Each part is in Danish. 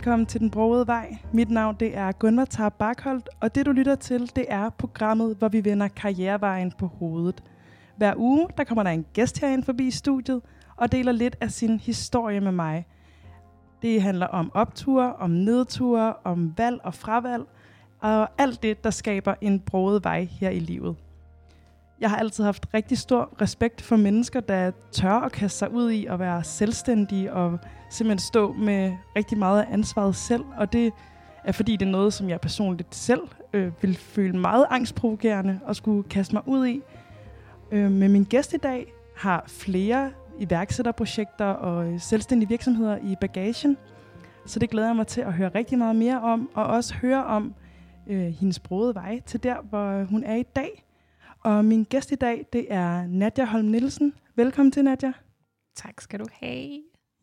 Velkommen til Den Brogede Vej. Mit navn det er Gunnar Tarp Barkholdt, og det du lytter til, det er programmet, hvor vi vender karrierevejen på hovedet. Hver uge der kommer der en gæst herind forbi studiet og deler lidt af sin historie med mig. Det handler om opture, om nedture, om valg og fravalg, og alt det, der skaber en broget vej her i livet. Jeg har altid haft rigtig stor respekt for mennesker, der tør at kaste sig ud i at være selvstændige og simpelthen stå med rigtig meget af ansvaret selv. Og det er fordi, det er noget, som jeg personligt selv øh, vil føle meget angstprovokerende at skulle kaste mig ud i. Øh, med min gæst i dag har flere iværksætterprojekter og øh, selvstændige virksomheder i bagagen. Så det glæder jeg mig til at høre rigtig meget mere om, og også høre om øh, hendes brode vej til der, hvor øh, hun er i dag. Og min gæst i dag, det er Nadja Holm Nielsen. Velkommen til, Nadja. Tak skal du have.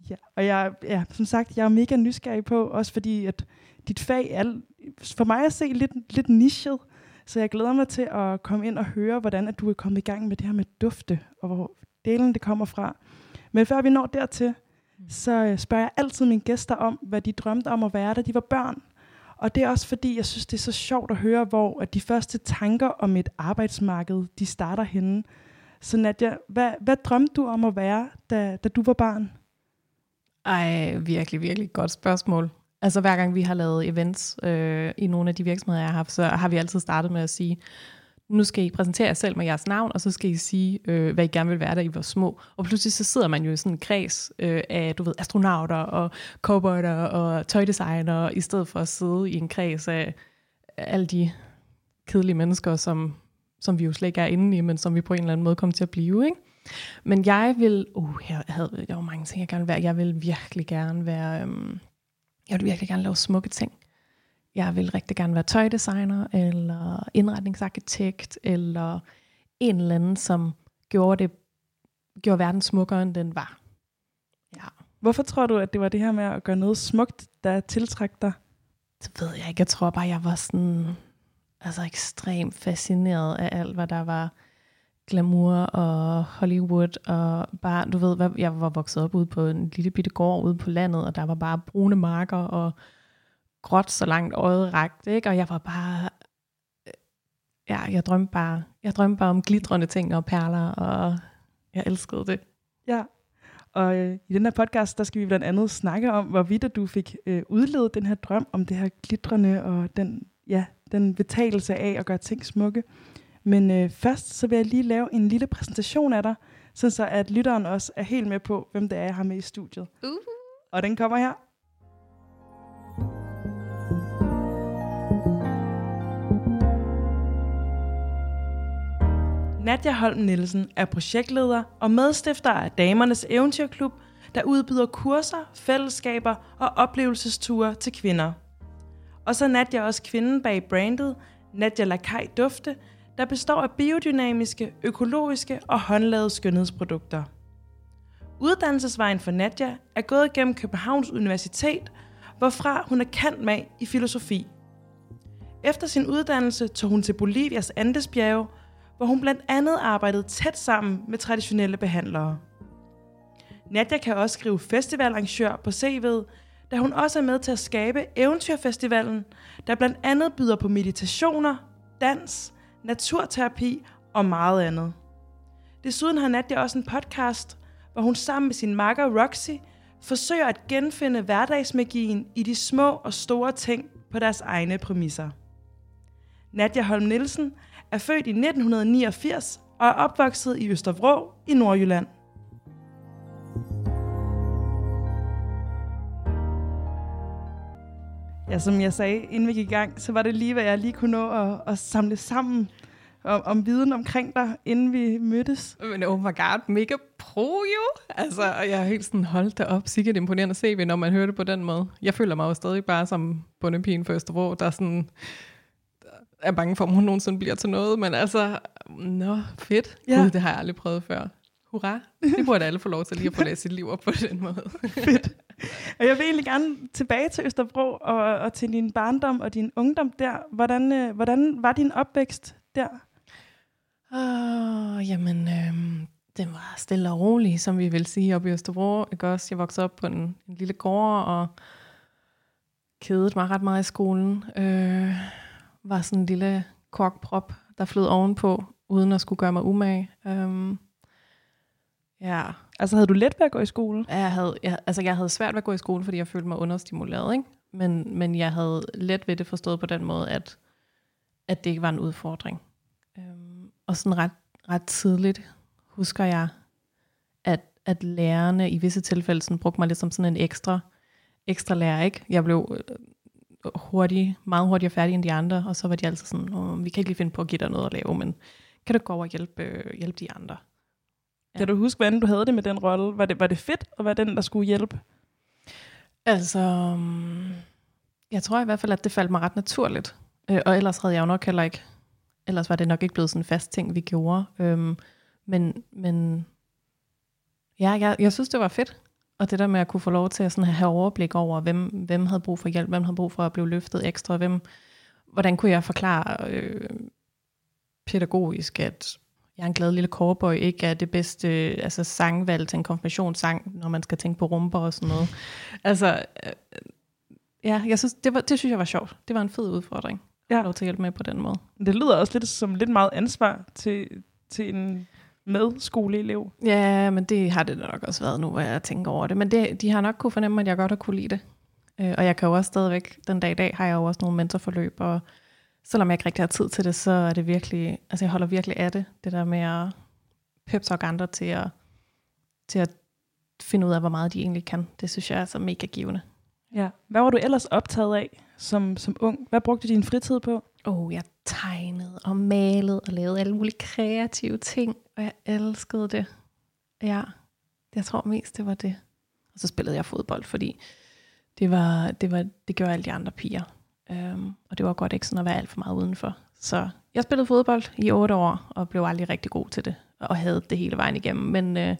Ja, og jeg, ja, som sagt, jeg er mega nysgerrig på, også fordi at dit fag er for mig at se lidt, lidt nichet, så jeg glæder mig til at komme ind og høre, hvordan at du er kommet i gang med det her med dufte, og hvor delen det kommer fra. Men før vi når dertil, så øh, spørger jeg altid mine gæster om, hvad de drømte om at være, da de var børn. Og det er også fordi, jeg synes, det er så sjovt at høre, hvor at de første tanker om et arbejdsmarked, de starter henne. Så Nadia, hvad, hvad drømte du om at være, da, da du var barn? Ej, virkelig, virkelig godt spørgsmål. Altså hver gang vi har lavet events øh, i nogle af de virksomheder, jeg har haft, så har vi altid startet med at sige, nu skal I præsentere jer selv med jeres navn, og så skal I sige, øh, hvad I gerne vil være, da I var små. Og pludselig så sidder man jo i sådan en kreds øh, af, du ved, astronauter og cowboyer og tøjdesignere, i stedet for at sidde i en kreds af alle de kedelige mennesker, som, som vi jo slet ikke er inde i, men som vi på en eller anden måde kommer til at blive, ikke? Men jeg vil, uh, jeg havde jo var mange ting, jeg gerne vil være. Jeg vil virkelig gerne være, øhm, jeg vil virkelig gerne lave smukke ting. Jeg vil rigtig gerne være tøjdesigner, eller indretningsarkitekt, eller en eller anden, som gjorde, det, gjorde verden smukkere, end den var. Ja. Hvorfor tror du, at det var det her med at gøre noget smukt, der tiltræk dig? Det ved jeg ikke. Jeg tror bare, jeg var sådan, altså ekstremt fascineret af alt, hvad der var glamour og Hollywood, og bare, du ved, hvad, jeg var vokset op ude på en lille bitte gård ude på landet, og der var bare brune marker og gråt så langt øjet rakte, ikke? og jeg var bare, øh, ja, jeg drømte bare, jeg drømte bare om glitrende ting og perler, og jeg elskede det. Ja, og øh, i den her podcast, der skal vi blandt andet snakke om, hvorvidt du fik øh, udledet den her drøm om det her glitrende og den, ja, den betalelse af at gøre ting smukke. Men øh, først så vil jeg lige lave en lille præsentation af dig, så at lytteren også er helt med på, hvem det er, jeg har med i studiet. Uh. Og den kommer her. Nadja Holm Nielsen er projektleder og medstifter af Damernes Eventyrklub, der udbyder kurser, fællesskaber og oplevelsesture til kvinder. Og så Nadja også kvinden bag brandet Nadja Lakai Dufte, der består af biodynamiske, økologiske og håndlavede skønhedsprodukter. Uddannelsesvejen for Nadja er gået gennem Københavns Universitet, hvorfra hun er kendt med i filosofi. Efter sin uddannelse tog hun til Bolivias Andesbjerge, hvor hun blandt andet arbejdede tæt sammen med traditionelle behandlere. Nadja kan også skrive festivalarrangør på CV'et, da hun også er med til at skabe Eventyrfestivalen, der blandt andet byder på meditationer, dans, naturterapi og meget andet. Desuden har Nadia også en podcast, hvor hun sammen med sin makker Roxy forsøger at genfinde hverdagsmagien i de små og store ting på deres egne præmisser. Nadia Holm Nielsen er født i 1989 og er opvokset i Østervrå i Nordjylland. Ja, som jeg sagde, inden vi gik i gang, så var det lige, hvad jeg lige kunne nå at, at samle sammen om, om viden omkring dig, inden vi mødtes. Men oh my god, mega pro jo! Altså, jeg er helt sådan, holdt det op, sikkert imponerende CV, når man hører det på den måde. Jeg føler mig jo stadig bare som bundepigen for Østerbro, der sådan er bange for, om hun nogensinde bliver til noget, men altså, nå, fedt. Ja. Gud, det har jeg aldrig prøvet før. Hurra. Det burde alle få lov til lige at få læst sit liv op på den måde. Og jeg vil egentlig gerne tilbage til Østerbro og, og til din barndom og din ungdom der. Hvordan, øh, hvordan var din opvækst der? Åh, jamen, øhm, den var stille og rolig, som vi vil sige, oppe i Østerbro. Ikke også? Jeg voksede op på en, en lille gård, og kedede mig ret meget i skolen. Øh, var sådan en lille korkprop, der flød ovenpå, uden at skulle gøre mig umage. Øhm, ja, Altså havde du let ved at gå i skole? jeg havde, jeg, altså jeg havde svært ved at gå i skole, fordi jeg følte mig understimuleret, ikke? Men, men jeg havde let ved det forstået på den måde, at, at det ikke var en udfordring. Øhm, og sådan ret, ret tidligt husker jeg, at, at lærerne i visse tilfælde sådan, brugte mig lidt som sådan en ekstra, ekstra lærer, ikke? Jeg blev øh, hurtig, meget hurtigere færdig end de andre, og så var de altid sådan, Åh, vi kan ikke lige finde på at give dig noget at lave, men kan du gå over og hjælpe, øh, hjælpe de andre? Ja. Kan du huske, hvordan du havde det med den rolle? Var det, var det fedt at være den, der skulle hjælpe? Altså, um, jeg tror i hvert fald, at det faldt mig ret naturligt. Øh, og ellers havde jeg jo nok heller ikke, ellers var det nok ikke blevet sådan en fast ting, vi gjorde. Øhm, men, men ja, jeg, jeg synes, det var fedt. Og det der med at kunne få lov til at sådan have overblik over, hvem, hvem havde brug for hjælp, hvem havde brug for at blive løftet ekstra, hvem, hvordan kunne jeg forklare øh, pædagogisk, at jeg er en glad lille cowboy, ikke er det bedste altså sangvalg til en konfirmationssang, når man skal tænke på rumper og sådan noget. altså, øh, ja, jeg synes, det, var, det synes jeg var sjovt. Det var en fed udfordring. Ja. Lov til at hjælpe med på den måde. Det lyder også lidt som lidt meget ansvar til, til en medskoleelev. Ja, men det har det nok også været nu, hvor jeg tænker over det. Men det, de har nok kunne fornemme, at jeg godt har kunne lide det. Øh, og jeg kan jo også stadigvæk, den dag i dag, har jeg jo også nogle mentorforløb, og selvom jeg ikke rigtig har tid til det, så er det virkelig, altså jeg holder virkelig af det, det der med at peptalk andre til at, til at finde ud af, hvor meget de egentlig kan. Det synes jeg er så mega givende. Ja. Hvad var du ellers optaget af som, som ung? Hvad brugte du din fritid på? Oh, jeg tegnede og malede og lavede alle mulige kreative ting, og jeg elskede det. Ja, jeg tror mest, det var det. Og så spillede jeg fodbold, fordi det, var, det, var, det gjorde alle de andre piger. Um, og det var godt ikke sådan at være alt for meget udenfor. Så jeg spillede fodbold i otte år, og blev aldrig rigtig god til det, og havde det hele vejen igennem. Men, øh,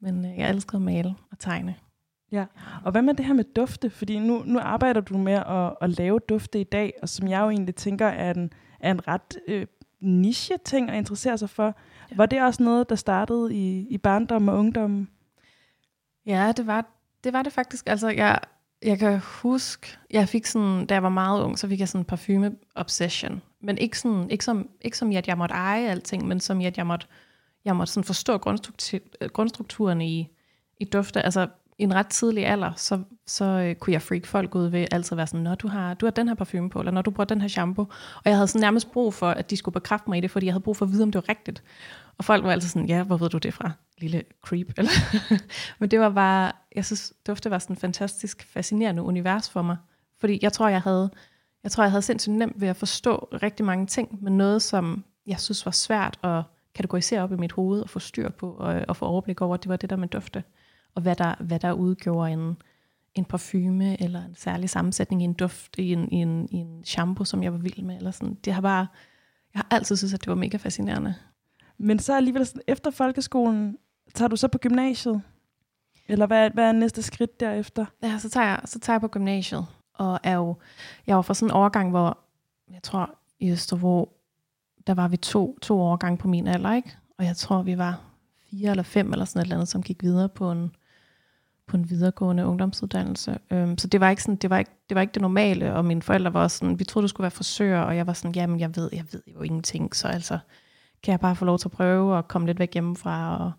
men øh, jeg elskede at male og tegne. Ja. Og hvad med det her med dufte? Fordi nu, nu arbejder du med at, at lave dufte i dag, og som jeg jo egentlig tænker er en, er en ret øh, niche-ting at interessere sig for. Ja. Var det også noget, der startede i, i barndom og ungdom? Ja, det var det, var det faktisk. Altså, jeg, jeg kan huske, jeg fik sådan, da jeg var meget ung, så fik jeg sådan en parfume-obsession. Men ikke, sådan, ikke, som, ikke som i, at jeg måtte eje alting, men som i, at jeg måtte, jeg måtte sådan forstå grundstruktur, grundstrukturen i, i dufte. Altså, i en ret tidlig alder, så, så øh, kunne jeg freak folk ud ved altid være sådan, når du har, du har den her parfume på, eller når du bruger den her shampoo. Og jeg havde sådan nærmest brug for, at de skulle bekræfte mig i det, fordi jeg havde brug for at vide, om det var rigtigt. Og folk var altid sådan, ja, hvor ved du det fra? Lille creep. Eller? Men det var bare, jeg synes, dufte var sådan et fantastisk, fascinerende univers for mig. Fordi jeg tror, jeg havde, jeg tror, jeg havde sindssygt nemt ved at forstå rigtig mange ting, men noget, som jeg synes var svært at kategorisere op i mit hoved og få styr på og, øh, og få overblik over, det var det der med dufte. Og hvad der, hvad der udgjorde en, en parfume eller en særlig sammensætning i en duft, i en, i en, i en shampoo, som jeg var vild med. Eller sådan. Det har bare, jeg har altid synes, at det var mega fascinerende. Men så alligevel sådan, efter folkeskolen, tager du så på gymnasiet? Eller hvad, hvad er næste skridt derefter? Ja, så tager jeg, så tager jeg på gymnasiet, og er jo, jeg var fra sådan en overgang, hvor jeg tror i Østervå, der var vi to, to årgange på min alder, ikke? Og jeg tror, vi var fire eller fem eller sådan et eller andet, som gik videre på en, på en videregående ungdomsuddannelse. Øhm, så det var, ikke sådan, det, var ikke, det var ikke det normale, og mine forældre var også sådan, vi troede, du skulle være frisør, og jeg var sådan, jamen jeg ved, jeg ved jo ingenting, så altså, kan jeg bare få lov til at prøve og komme lidt væk hjemmefra, og,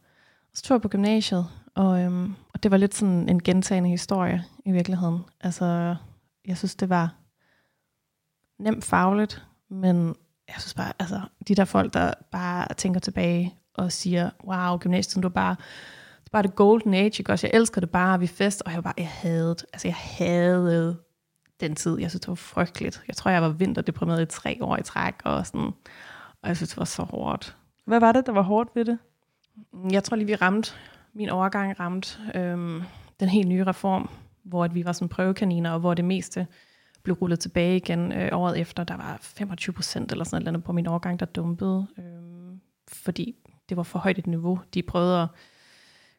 og så tog jeg på gymnasiet, og, øhm, og det var lidt sådan en gentagende historie i virkeligheden. Altså, jeg synes, det var nemt fagligt, men jeg synes bare, altså, de der folk, der bare tænker tilbage og siger, wow, gymnasiet, du er bare, det bare det golden age, ikke også? Jeg elsker det bare, vi fest, og jeg var bare, jeg havde, altså jeg havde den tid, jeg synes, det var frygteligt. Jeg tror, jeg var vinterdeprimeret i tre år i træk, og sådan, og jeg synes, det var så hårdt. Hvad var det, der var hårdt ved det? Jeg tror lige, vi ramte, min overgang ramte øhm, den helt nye reform, hvor at vi var sådan prøvekaniner, og hvor det meste blev rullet tilbage igen øh, året efter. Der var 25 procent eller sådan noget på min årgang, der dumpede, øh, fordi det var for højt et niveau. De prøvede at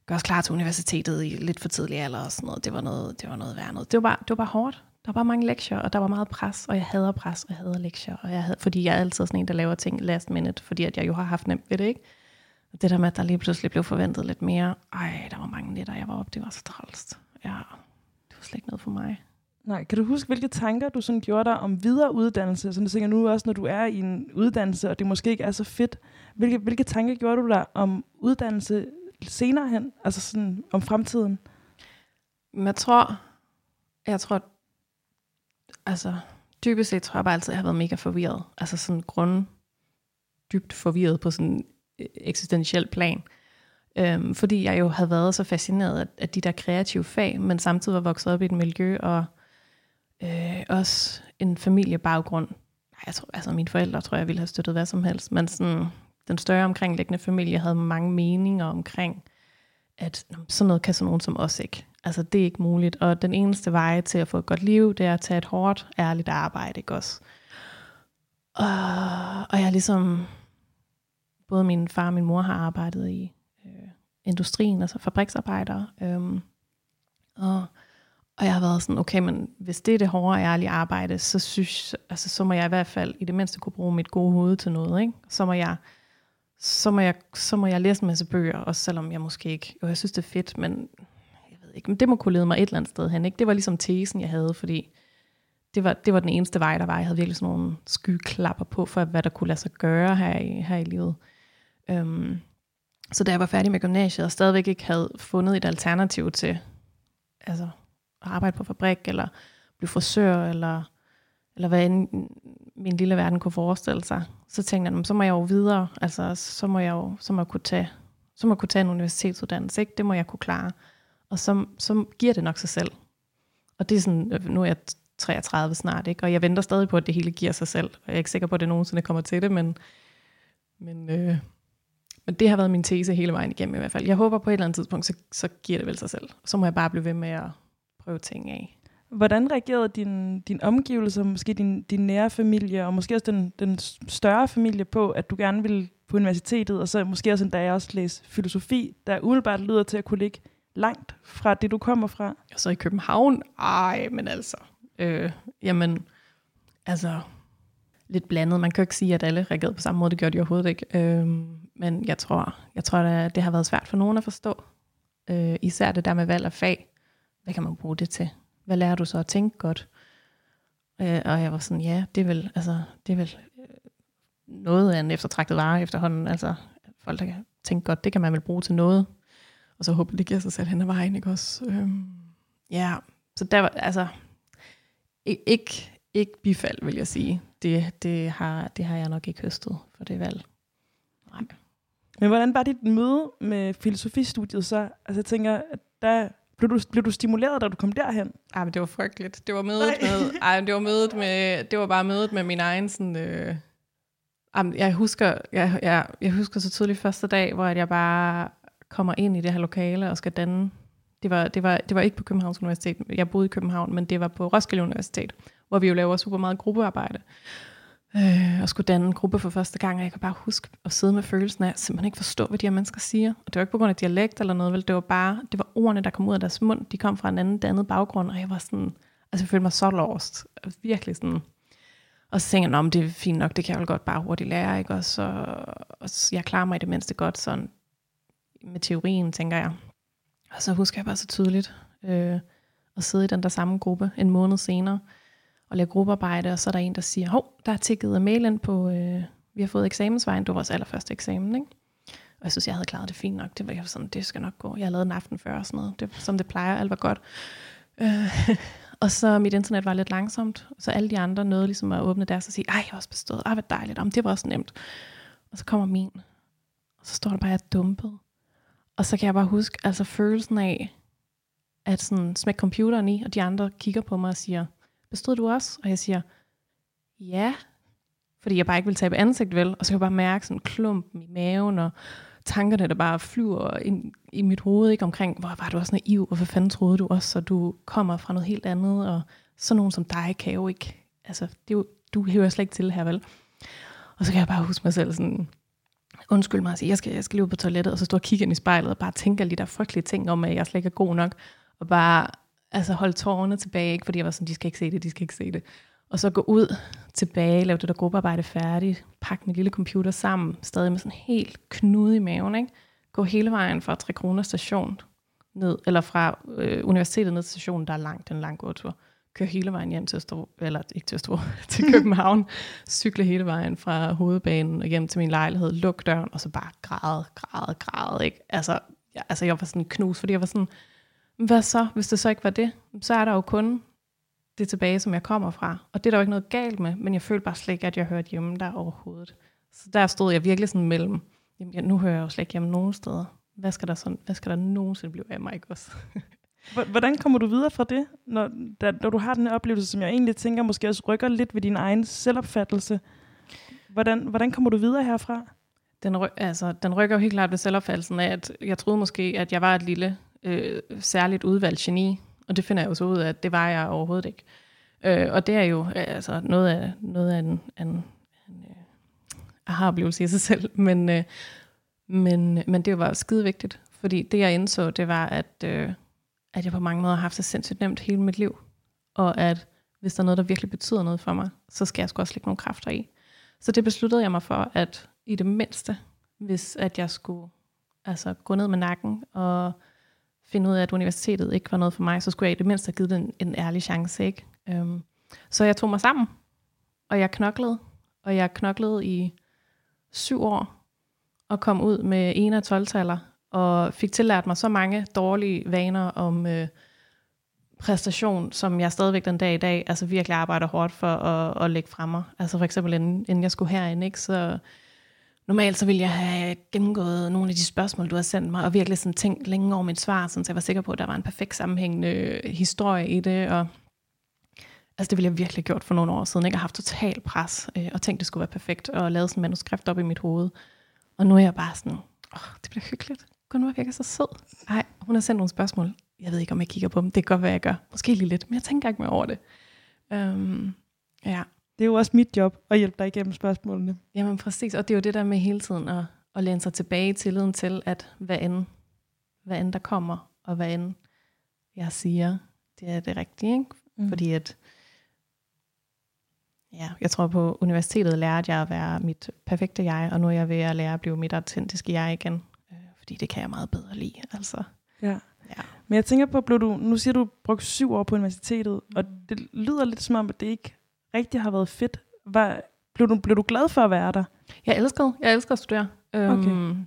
gøre os klar til universitetet i lidt for tidlig alder og sådan noget. Det var noget, det var noget værd noget. Det var, bare, det var bare hårdt. Der var bare mange lektier, og der var meget pres, og jeg hader pres, og jeg hader lektier, og jeg havde, fordi jeg er altid sådan en, der laver ting last minute, fordi at jeg jo har haft nemt ved det, ikke? Og det der med, at der lige pludselig blev forventet lidt mere, ej, der var mange nætter, jeg var op, det var så trælst. Ja, det var slet ikke noget for mig. Nej, kan du huske, hvilke tanker du sådan gjorde dig om videre uddannelse? Så du tænker nu også, når du er i en uddannelse, og det måske ikke er så fedt. Hvilke, hvilke tanker gjorde du dig om uddannelse senere hen? Altså sådan om fremtiden? Men jeg tror, jeg tror, altså dybest set tror jeg bare altid, at jeg har været mega forvirret. Altså sådan grund, dybt forvirret på sådan eksistentiel plan. Øhm, fordi jeg jo havde været så fascineret af, af de der kreative fag, men samtidig var vokset op i et miljø, og øh, også en familiebaggrund. Nej, jeg tror, altså mine forældre tror jeg ville have støttet hvad som helst, men sådan, den større omkringliggende familie havde mange meninger omkring, at sådan noget kan sådan nogen som os ikke. Altså det er ikke muligt, og den eneste vej til at få et godt liv, det er at tage et hårdt, ærligt arbejde, ikke også? Og, og jeg ligesom, både min far og min mor har arbejdet i øh, industrien, altså fabriksarbejdere, øhm, og og jeg har været sådan, okay, men hvis det er det hårde ærlige arbejde, så, synes, altså, så må jeg i hvert fald i det mindste kunne bruge mit gode hoved til noget. Ikke? Så, må jeg, så, må jeg, så må jeg læse en masse bøger, også selvom jeg måske ikke, jo jeg synes det er fedt, men jeg ved ikke, men det må kunne lede mig et eller andet sted hen. Ikke? Det var ligesom tesen, jeg havde, fordi det var, det var den eneste vej, der var. Jeg havde virkelig sådan nogle skyklapper på, for hvad der kunne lade sig gøre her i, her i livet. Øhm, så da jeg var færdig med gymnasiet, og stadigvæk ikke havde fundet et alternativ til, altså arbejde på fabrik, eller blive frisør, eller, eller hvad end min lille verden kunne forestille sig. Så tænkte jeg, så må jeg jo videre, altså så må jeg jo så må jeg kunne tage, så må jeg kunne tage en universitetsuddannelse, ikke? det må jeg kunne klare. Og så, så giver det nok sig selv. Og det er sådan, nu er jeg 33 snart, ikke? og jeg venter stadig på, at det hele giver sig selv. Og jeg er ikke sikker på, at det nogensinde kommer til det, men, men, øh, men det har været min tese hele vejen igennem i hvert fald. Jeg håber på et eller andet tidspunkt, så, så giver det vel sig selv. Så må jeg bare blive ved med at prøve ting af. Hvordan reagerede din, din omgivelser, måske din, din nære familie, og måske også den, den større familie på, at du gerne ville på universitetet, og så måske også endda jeg også læse filosofi, der umiddelbart lyder til at kunne ligge langt fra det, du kommer fra? Og så i København? Ej, men altså. Øh, jamen, altså, lidt blandet. Man kan jo ikke sige, at alle reagerede på samme måde. Det gjorde de overhovedet ikke. Øh, men jeg tror, jeg tror at det har været svært for nogen at forstå. Øh, især det der med valg af fag hvad kan man bruge det til? Hvad lærer du så at tænke godt? Øh, og jeg var sådan, ja, det er vel, altså, det er vel øh, noget af en eftertragtet vare efterhånden. Altså, folk, der kan tænke godt, det kan man vel bruge til noget. Og så håber det giver sig selv hen ad vejen, ikke også? Øhm, ja, så der var, altså, ikke, ikke bifald, vil jeg sige. Det, det, har, det har jeg nok ikke høstet for det valg. Nej. Men hvordan var dit møde med filosofistudiet så? Altså jeg tænker, at der blev du, blev du stimuleret, da du kom derhen? Ej, men det var frygteligt. Det var mødet Nej. med, ej, det var mødet med, det var bare mødet med min egen sådan, øh, jeg husker, jeg, jeg, jeg husker så tydeligt første dag, hvor jeg bare kommer ind i det her lokale og skal danne. Det var, det var, det var ikke på Københavns Universitet. Jeg boede i København, men det var på Roskilde Universitet, hvor vi jo laver super meget gruppearbejde øh, og skulle danne en gruppe for første gang, og jeg kan bare huske at sidde med følelsen af, at simpelthen ikke forstå, hvad de her mennesker siger. Og det var ikke på grund af dialekt eller noget, vel? det var bare, det var ordene, der kom ud af deres mund, de kom fra en anden dannet baggrund, og jeg var sådan, altså jeg følte mig så lost, virkelig sådan, og så tænkte jeg, det er fint nok, det kan jeg vel godt bare hurtigt lære, ikke? Og så, og så jeg klarer mig i det mindste godt sådan med teorien, tænker jeg. Og så husker jeg bare så tydeligt øh, at sidde i den der samme gruppe en måned senere, og lave gruppearbejde, og så er der en, der siger, hov, der er tækket mail ind på, øh, vi har fået eksamensvejen, det var vores allerførste eksamen, ikke? Og jeg synes, jeg havde klaret det fint nok. Det var jeg sådan, det skal nok gå. Jeg havde lavet en aften før og sådan noget. Det, som det plejer, alt var godt. Øh, og så mit internet var lidt langsomt. Så alle de andre nåede ligesom at åbne deres og sige, ej, jeg har også bestået. Ej, hvor dejligt. om det var også nemt. Og så kommer min. Og så står der bare, at jeg dumpet. Og så kan jeg bare huske, altså følelsen af, at sådan smække computeren i, og de andre kigger på mig og siger, bestod du også? Og jeg siger, ja, fordi jeg bare ikke vil tabe ansigt vel, og så kan jeg bare mærke sådan en klump i maven, og tankerne, der bare flyver ind i mit hoved, ikke? Omkring, hvor var du også naiv, og hvad fanden troede du også, så du kommer fra noget helt andet, og sådan nogen som dig kan jo ikke, altså, det er jo, du hører slet ikke til her, vel? Og så kan jeg bare huske mig selv sådan, undskyld mig og jeg skal, jeg skal lige på toilettet, og så stå og kigge ind i spejlet og bare tænke alle de der frygtelige ting om, at jeg slet ikke er god nok, og bare altså holde tårerne tilbage, ikke? fordi jeg var sådan, de skal ikke se det, de skal ikke se det. Og så gå ud tilbage, lave det der gruppearbejde færdigt, pakke min lille computer sammen, stadig med sådan helt knude i maven, ikke? gå hele vejen fra 3 kroner station ned, eller fra øh, universitetet ned til stationen, der er langt, den lang gåtur. Køre hele vejen hjem til Østerbro, eller ikke til Østerbro, til København. Cykle hele vejen fra hovedbanen og hjem til min lejlighed, luk døren, og så bare græde, græde, græde. Ikke? Altså, jeg, altså, jeg var sådan knus, fordi jeg var sådan, hvad så, hvis det så ikke var det? Så er der jo kun det tilbage, som jeg kommer fra. Og det er der jo ikke noget galt med, men jeg følte bare slet ikke, at jeg hørte hjemme der overhovedet. Så der stod jeg virkelig sådan mellem, jamen nu hører jeg jo slet ikke hjemme nogen steder. Hvad skal der, sådan, hvad skal der nogensinde blive af mig, ikke også? Hvordan kommer du videre fra det, når, da, når du har den her oplevelse, som jeg egentlig tænker måske også rykker lidt ved din egen selvopfattelse? Hvordan, hvordan kommer du videre herfra? Den, ry- altså, den rykker jo helt klart ved selvopfattelsen af, at jeg troede måske, at jeg var et lille, øh, særligt udvalgt geni, og det finder jeg jo så ud af, at det var jeg overhovedet ikke. Øh, og det er jo øh, altså, noget af, noget af en, en, en øh, aha-oplevelse i sig selv, men, øh, men, men det var skide vigtigt, fordi det jeg indså, det var, at, øh, at jeg på mange måder har haft det sindssygt nemt hele mit liv, og at hvis der er noget, der virkelig betyder noget for mig, så skal jeg sgu også lægge nogle kræfter i. Så det besluttede jeg mig for, at i det mindste, hvis at jeg skulle altså, gå ned med nakken og finde ud af, at universitetet ikke var noget for mig, så skulle jeg i det mindste have givet den en, ærlig chance. Ikke? Øhm, så jeg tog mig sammen, og jeg knoklede, og jeg knoklede i syv år, og kom ud med en af 12 og fik tillært mig så mange dårlige vaner om øh, præstation, som jeg stadigvæk den dag i dag altså virkelig arbejder hårdt for at, at lægge fremme. Altså for eksempel, inden, inden jeg skulle herind, ikke, så normalt så ville jeg have gennemgået nogle af de spørgsmål, du har sendt mig, og virkelig sådan tænkt længe over mit svar, så jeg var sikker på, at der var en perfekt sammenhængende historie i det, og altså det ville jeg virkelig have gjort for nogle år siden, ikke? Jeg har haft total pres, øh, og tænkt, det skulle være perfekt, og lavet sådan en manuskript op i mit hoved. Og nu er jeg bare sådan, åh, det bliver hyggeligt. Gunvar virker så sød. Nej, hun har sendt nogle spørgsmål. Jeg ved ikke, om jeg kigger på dem. Det kan godt være, jeg gør. Måske lige lidt, men jeg tænker ikke mere over det. Øhm, ja. Det er jo også mit job at hjælpe dig igennem spørgsmålene. Jamen præcis, og det er jo det der med hele tiden at, at læne sig tilbage i tilliden til, at hvad end, hvad end der kommer, og hvad end jeg siger, det er det rigtige. Ikke? Mm. Fordi at, ja, jeg tror på universitetet lærte jeg at være mit perfekte jeg, og nu er jeg ved at lære at blive mit autentiske jeg igen. Øh, fordi det kan jeg meget bedre lide. Altså. Ja. ja. Men jeg tænker på, blev du, nu siger du, brugt syv år på universitetet, mm. og det lyder lidt som om, at det ikke rigtig har været fedt. Var, blev, du, blev du glad for at være der? Jeg elskede, jeg elskede at studere. Okay. Um,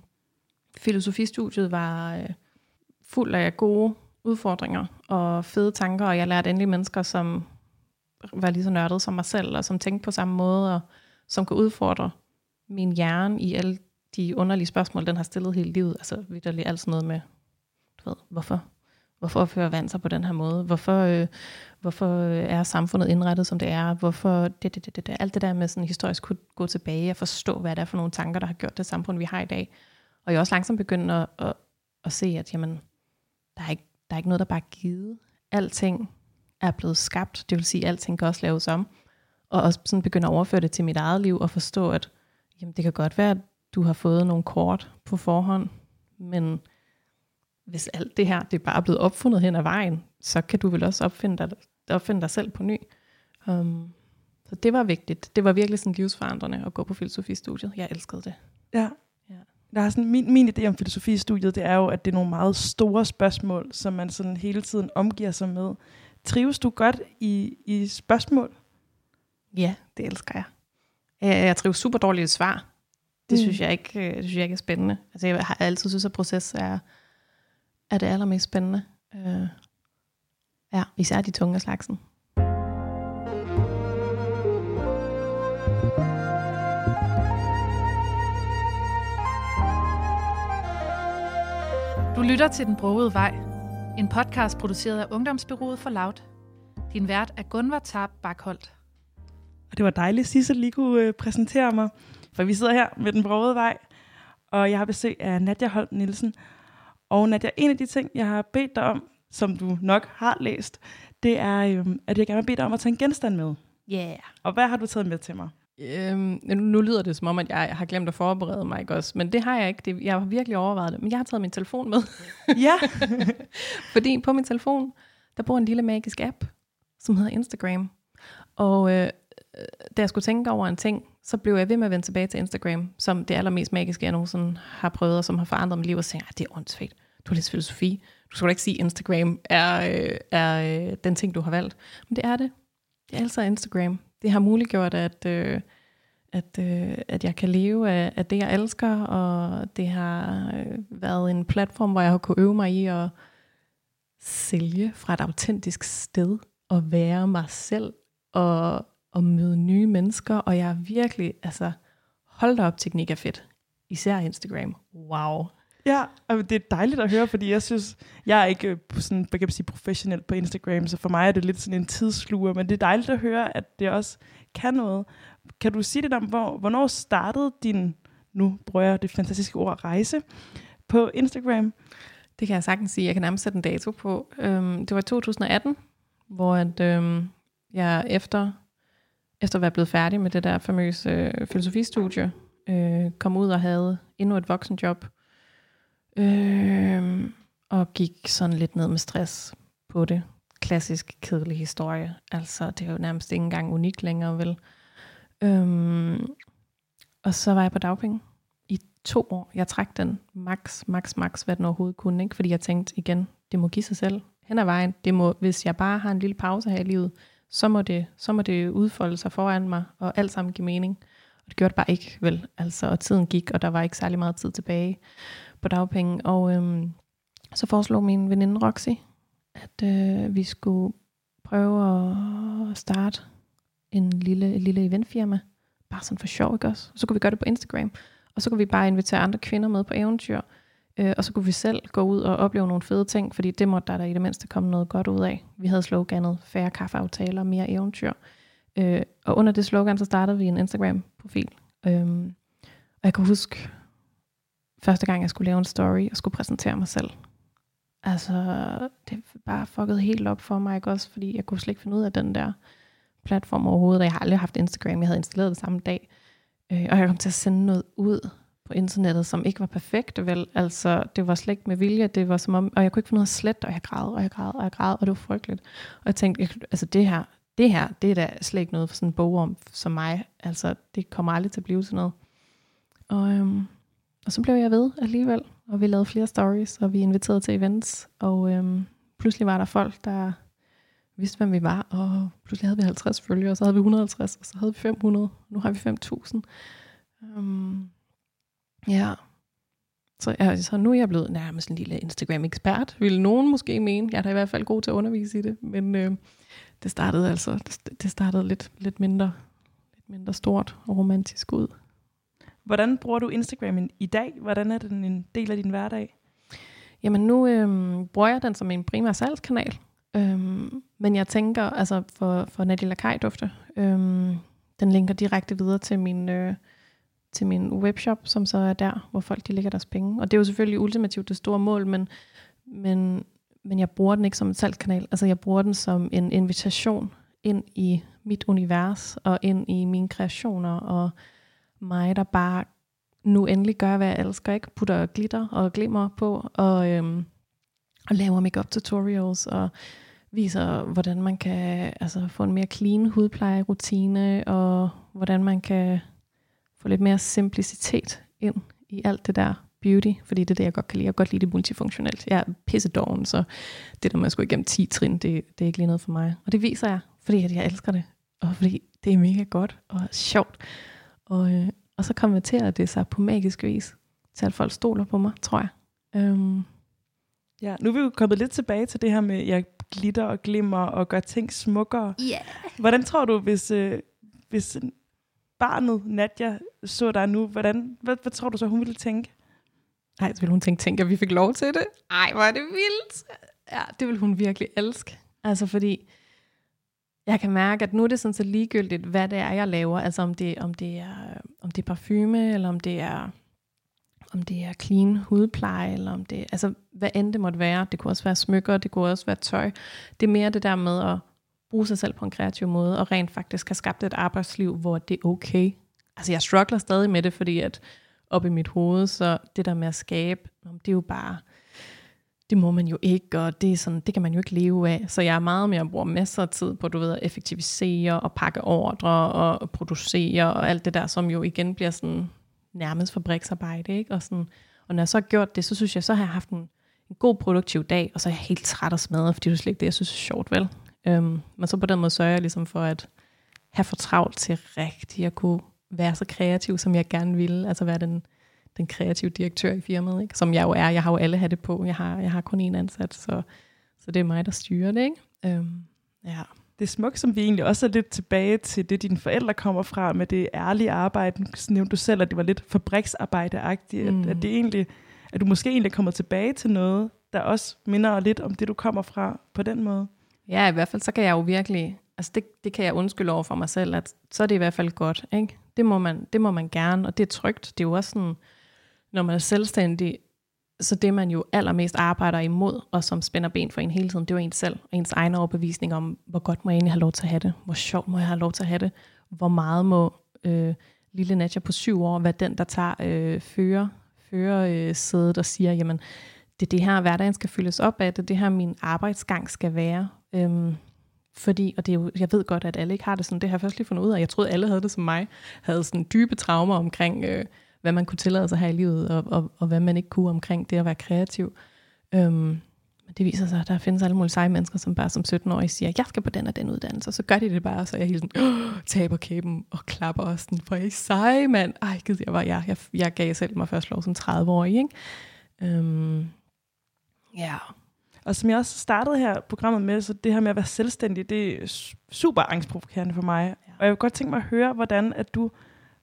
filosofistudiet var uh, fuld af gode udfordringer og fede tanker, og jeg lærte endelig mennesker, som var lige så nørdet som mig selv, og som tænkte på samme måde, og som kunne udfordre min hjerne i alle de underlige spørgsmål, den har stillet hele livet. Altså vidderligt alt sådan noget med, du ved, hvorfor? Hvorfor fører vand sig på den her måde? Hvorfor, øh, hvorfor øh, er samfundet indrettet, som det er? Hvorfor det, det, det, det, det. Alt det der med sådan historisk kunne gå tilbage og forstå, hvad det er for nogle tanker, der har gjort det samfund, vi har i dag. Og jeg er også langsomt begyndt at, at, at se, at jamen, der, er ikke, der er ikke noget, der bare er givet. Alting er blevet skabt, det vil sige, at alting kan også laves om. Og også sådan begynde at overføre det til mit eget liv og forstå, at jamen, det kan godt være, at du har fået nogle kort på forhånd, men hvis alt det her det er bare blevet opfundet hen ad vejen, så kan du vel også opfinde dig, opfinde dig selv på ny. Um, så det var vigtigt. Det var virkelig sådan livsforandrende at gå på filosofistudiet. Jeg elskede det. Ja. ja. Der er sådan, min, min idé om filosofistudiet, det er jo, at det er nogle meget store spørgsmål, som man sådan hele tiden omgiver sig med. Trives du godt i, i spørgsmål? Ja, det elsker jeg. Jeg trives super dårligt i svar. Det, mm. synes jeg ikke, øh, det synes jeg ikke er spændende. Altså, jeg har altid synes, at proces er, er det allermest spændende. Uh, ja, især de tunge slagsen. Du lytter til Den Brogede Vej, en podcast produceret af Ungdomsbyrået for Loud. Din vært er Gunvar Tarp Bakholdt. Og det var dejligt, at Sissel lige kunne øh, præsentere mig, for vi sidder her med Den Brogede Vej, og jeg har besøg af Nadja Holm Nielsen. Og Nadja, en af de ting, jeg har bedt dig om som du nok har læst, det er, øhm, at jeg gerne vil bede dig om at tage en genstand med. Yeah. Og hvad har du taget med til mig? Øhm, nu, nu lyder det som om, at jeg har glemt at forberede mig, ikke også? Men det har jeg ikke. Det, jeg har virkelig overvejet det. Men jeg har taget min telefon med. Ja, Fordi på min telefon, der bor en lille magisk app, som hedder Instagram. Og øh, øh, da jeg skulle tænke over en ting, så blev jeg ved med at vende tilbage til Instagram, som det allermest magiske, jeg nogensinde har prøvet, og som har forandret mit liv, og tænkte, det er åndssvagt. Du har læst filosofi. Du skal da ikke sige, at Instagram er, øh, er øh, den ting, du har valgt. Men det er det. Det er altså Instagram. Det har muliggjort, at, øh, at, øh, at jeg kan leve af, af det, jeg elsker, og det har øh, været en platform, hvor jeg har kunnet øve mig i at sælge fra et autentisk sted, og være mig selv, og, og møde nye mennesker, og jeg er virkelig, altså, hold da op, teknik er fedt. Især Instagram. Wow ja og det er dejligt at høre, fordi jeg synes, jeg er ikke øh, sådan, hvad kan man sige, professionel på Instagram, så for mig er det lidt sådan en tidssluger, men det er dejligt at høre, at det også kan noget. Kan du sige lidt om, hvor, hvornår startede din, nu bruger jeg det fantastiske ord, rejse på Instagram? Det kan jeg sagtens sige. Jeg kan nærmest sætte en dato på. Øhm, det var i 2018, hvor at, øhm, jeg efter, efter at være blevet færdig med det der famøse øh, filosofistudie, øh, kom ud og havde endnu et voksenjob. Øh, og gik sådan lidt ned med stress på det. Klassisk kedelig historie. Altså, det er jo nærmest ikke engang unikt længere, vel? Øhm, og så var jeg på dagpenge i to år. Jeg trak den max, max, max, hvad den overhovedet kunne. Ikke? Fordi jeg tænkte igen, det må give sig selv hen ad vejen. Det må, hvis jeg bare har en lille pause her i livet, så må det, så må det udfolde sig foran mig, og alt sammen give mening. Og det gjorde det bare ikke, vel? Altså, og tiden gik, og der var ikke særlig meget tid tilbage på dagpenge. Og øhm, så foreslog min veninde Roxy, at øh, vi skulle prøve at starte en lille, et lille eventfirma. Bare sådan for sjov, ikke også? Så kunne vi gøre det på Instagram. Og så kunne vi bare invitere andre kvinder med på eventyr. Øh, og så kunne vi selv gå ud og opleve nogle fede ting, fordi det måtte der da i det mindste komme noget godt ud af. Vi havde sloganet færre kaffeaftaler, mere eventyr. Øh, og under det slogan, så startede vi en Instagram-profil. Øh, og jeg kan huske, første gang jeg skulle lave en story og skulle præsentere mig selv. Altså, det bare fucket helt op for mig, ikke også? Fordi jeg kunne slet ikke finde ud af den der platform overhovedet. Og jeg har aldrig haft Instagram. Jeg havde installeret det samme dag. Øh, og jeg kom til at sende noget ud på internettet, som ikke var perfekt, vel? Altså, det var slet ikke med vilje, det var som om, og jeg kunne ikke finde ud af slet, og jeg græd, og jeg græd, og jeg græd, og det var frygteligt. Og jeg tænkte, jeg, altså det her, det her, det er da slet ikke noget for sådan en bog om som mig. Altså, det kommer aldrig til at blive sådan noget. Og, øhm, og så blev jeg ved alligevel, og vi lavede flere stories, og vi inviterede til events, og øhm, pludselig var der folk, der vidste, hvem vi var, og pludselig havde vi 50 følgere, og så havde vi 150, og så havde vi 500, nu har vi 5.000. Um, øhm, ja, så, ja, så nu er jeg blevet nærmest en lille Instagram-ekspert, ville nogen måske mene. Jeg er da i hvert fald god til at undervise i det, men øh, det startede altså det, det startede lidt, lidt, mindre, lidt mindre stort og romantisk ud. Hvordan bruger du Instagram i dag? Hvordan er den en del af din hverdag? Jamen nu øhm, bruger jeg den som en primær salgskanal. Øhm, men jeg tænker, altså for, for Nadia Lakai dufte, øhm, den linker direkte videre til min, øh, til min webshop, som så er der, hvor folk de lægger deres penge. Og det er jo selvfølgelig ultimativt det store mål, men, men, men jeg bruger den ikke som en salgskanal. Altså jeg bruger den som en invitation ind i mit univers, og ind i mine kreationer, og mig, der bare nu endelig gør, hvad jeg elsker, ikke? Putter glitter og glimmer på, og, øhm, og laver makeup tutorials, og viser, hvordan man kan altså, få en mere clean hudplejerutine, og hvordan man kan få lidt mere simplicitet ind i alt det der beauty, fordi det er det, jeg godt kan lide. Jeg kan godt lide det multifunktionelt. Jeg er pissedoven, så det der med at skulle igennem 10 trin, det, det er ikke lige noget for mig. Og det viser jeg, fordi at jeg elsker det, og fordi det er mega godt og sjovt. Og, øh, og så konverterer det sig på magisk vis til, at folk stoler på mig, tror jeg. Øhm, Ja, nu er vi jo kommet lidt tilbage til det her med ja, glitter og glimmer og gør ting smukkere. Yeah. Hvordan tror du, hvis, øh, hvis barnet Nadja så dig nu, hvordan, hvad, hvad tror du så, hun ville tænke? Ej, så ville hun tænke, tænk, at vi fik lov til det. Ej, hvor er det vildt. Ja, det vil hun virkelig elske. Altså fordi, jeg kan mærke, at nu er det sådan så ligegyldigt, hvad det er, jeg laver. Altså om det, om det, er, om det er parfume, eller om det er om det er clean hudpleje, eller om det altså hvad end det måtte være. Det kunne også være smykker, det kunne også være tøj. Det er mere det der med at bruge sig selv på en kreativ måde, og rent faktisk have skabt et arbejdsliv, hvor det er okay. Altså jeg struggler stadig med det, fordi at op i mit hoved, så det der med at skabe, det er jo bare, det må man jo ikke, og det, er sådan, det kan man jo ikke leve af. Så jeg er meget mere bruger masser af tid på, du ved, at effektivisere og pakke ordre og producere og alt det der, som jo igen bliver sådan nærmest fabriksarbejde. Ikke? Og, sådan, og når jeg så har gjort det, så synes jeg, så har jeg haft en, en god produktiv dag, og så er jeg helt træt og smadret, fordi det er slet ikke det, jeg synes er sjovt, vel? Øhm, men så på den måde sørger jeg ligesom for at have for travlt til rigtigt at kunne være så kreativ, som jeg gerne ville. Altså være den, den kreative direktør i firmaet, ikke? som jeg jo er. Jeg har jo alle det på. Jeg har, jeg har kun én ansat, så, så det er mig, der styrer det. Ikke? Øhm, ja. Det er smukt, som vi egentlig også er lidt tilbage til det, dine forældre kommer fra, med det ærlige arbejde. Nu nævnte du selv, at det var lidt fabriksarbejde-agtigt. Mm. At, at, det egentlig, at du måske egentlig kommer tilbage til noget, der også minder lidt om det, du kommer fra på den måde. Ja, i hvert fald så kan jeg jo virkelig, altså det, det kan jeg undskylde over for mig selv, at så er det i hvert fald godt. Ikke? Det, må man, det må man gerne, og det er trygt. Det er jo også sådan, når man er selvstændig, så det man jo allermest arbejder imod, og som spænder ben for en hele tiden, det er jo ens selv, og ens egen overbevisning om, hvor godt må jeg egentlig have lov til at have det, hvor sjovt må jeg have lov til at have det, hvor meget må øh, lille Nadja på syv år være den, der tager øh, fører, fører øh, sædet og siger, jamen, det er det her, hverdagen skal fyldes op af, det er det her, min arbejdsgang skal være. Øhm, fordi, og det er jo, jeg ved godt, at alle ikke har det sådan, det har jeg først lige fundet ud af. Jeg troede, alle havde det som mig, havde sådan dybe traumer omkring, øh, hvad man kunne tillade sig her i livet, og, og, og hvad man ikke kunne omkring det at være kreativ. Øhm, men det viser sig, at der findes alle mulige seje mennesker, som bare som 17-årige siger, jeg skal på den og den uddannelse, og så gør de det bare, så jeg helt sådan, øh, taber kæben og klapper også sådan, for jeg er seje, mand. Ej, gid, jeg, var, jeg, jeg, jeg gav selv mig først lov som 30-årig, ikke? Øhm, ja, og som jeg også startede her programmet med, så det her med at være selvstændig, det er super angstprovokerende for mig. Ja. Og jeg vil godt tænke mig at høre, hvordan at du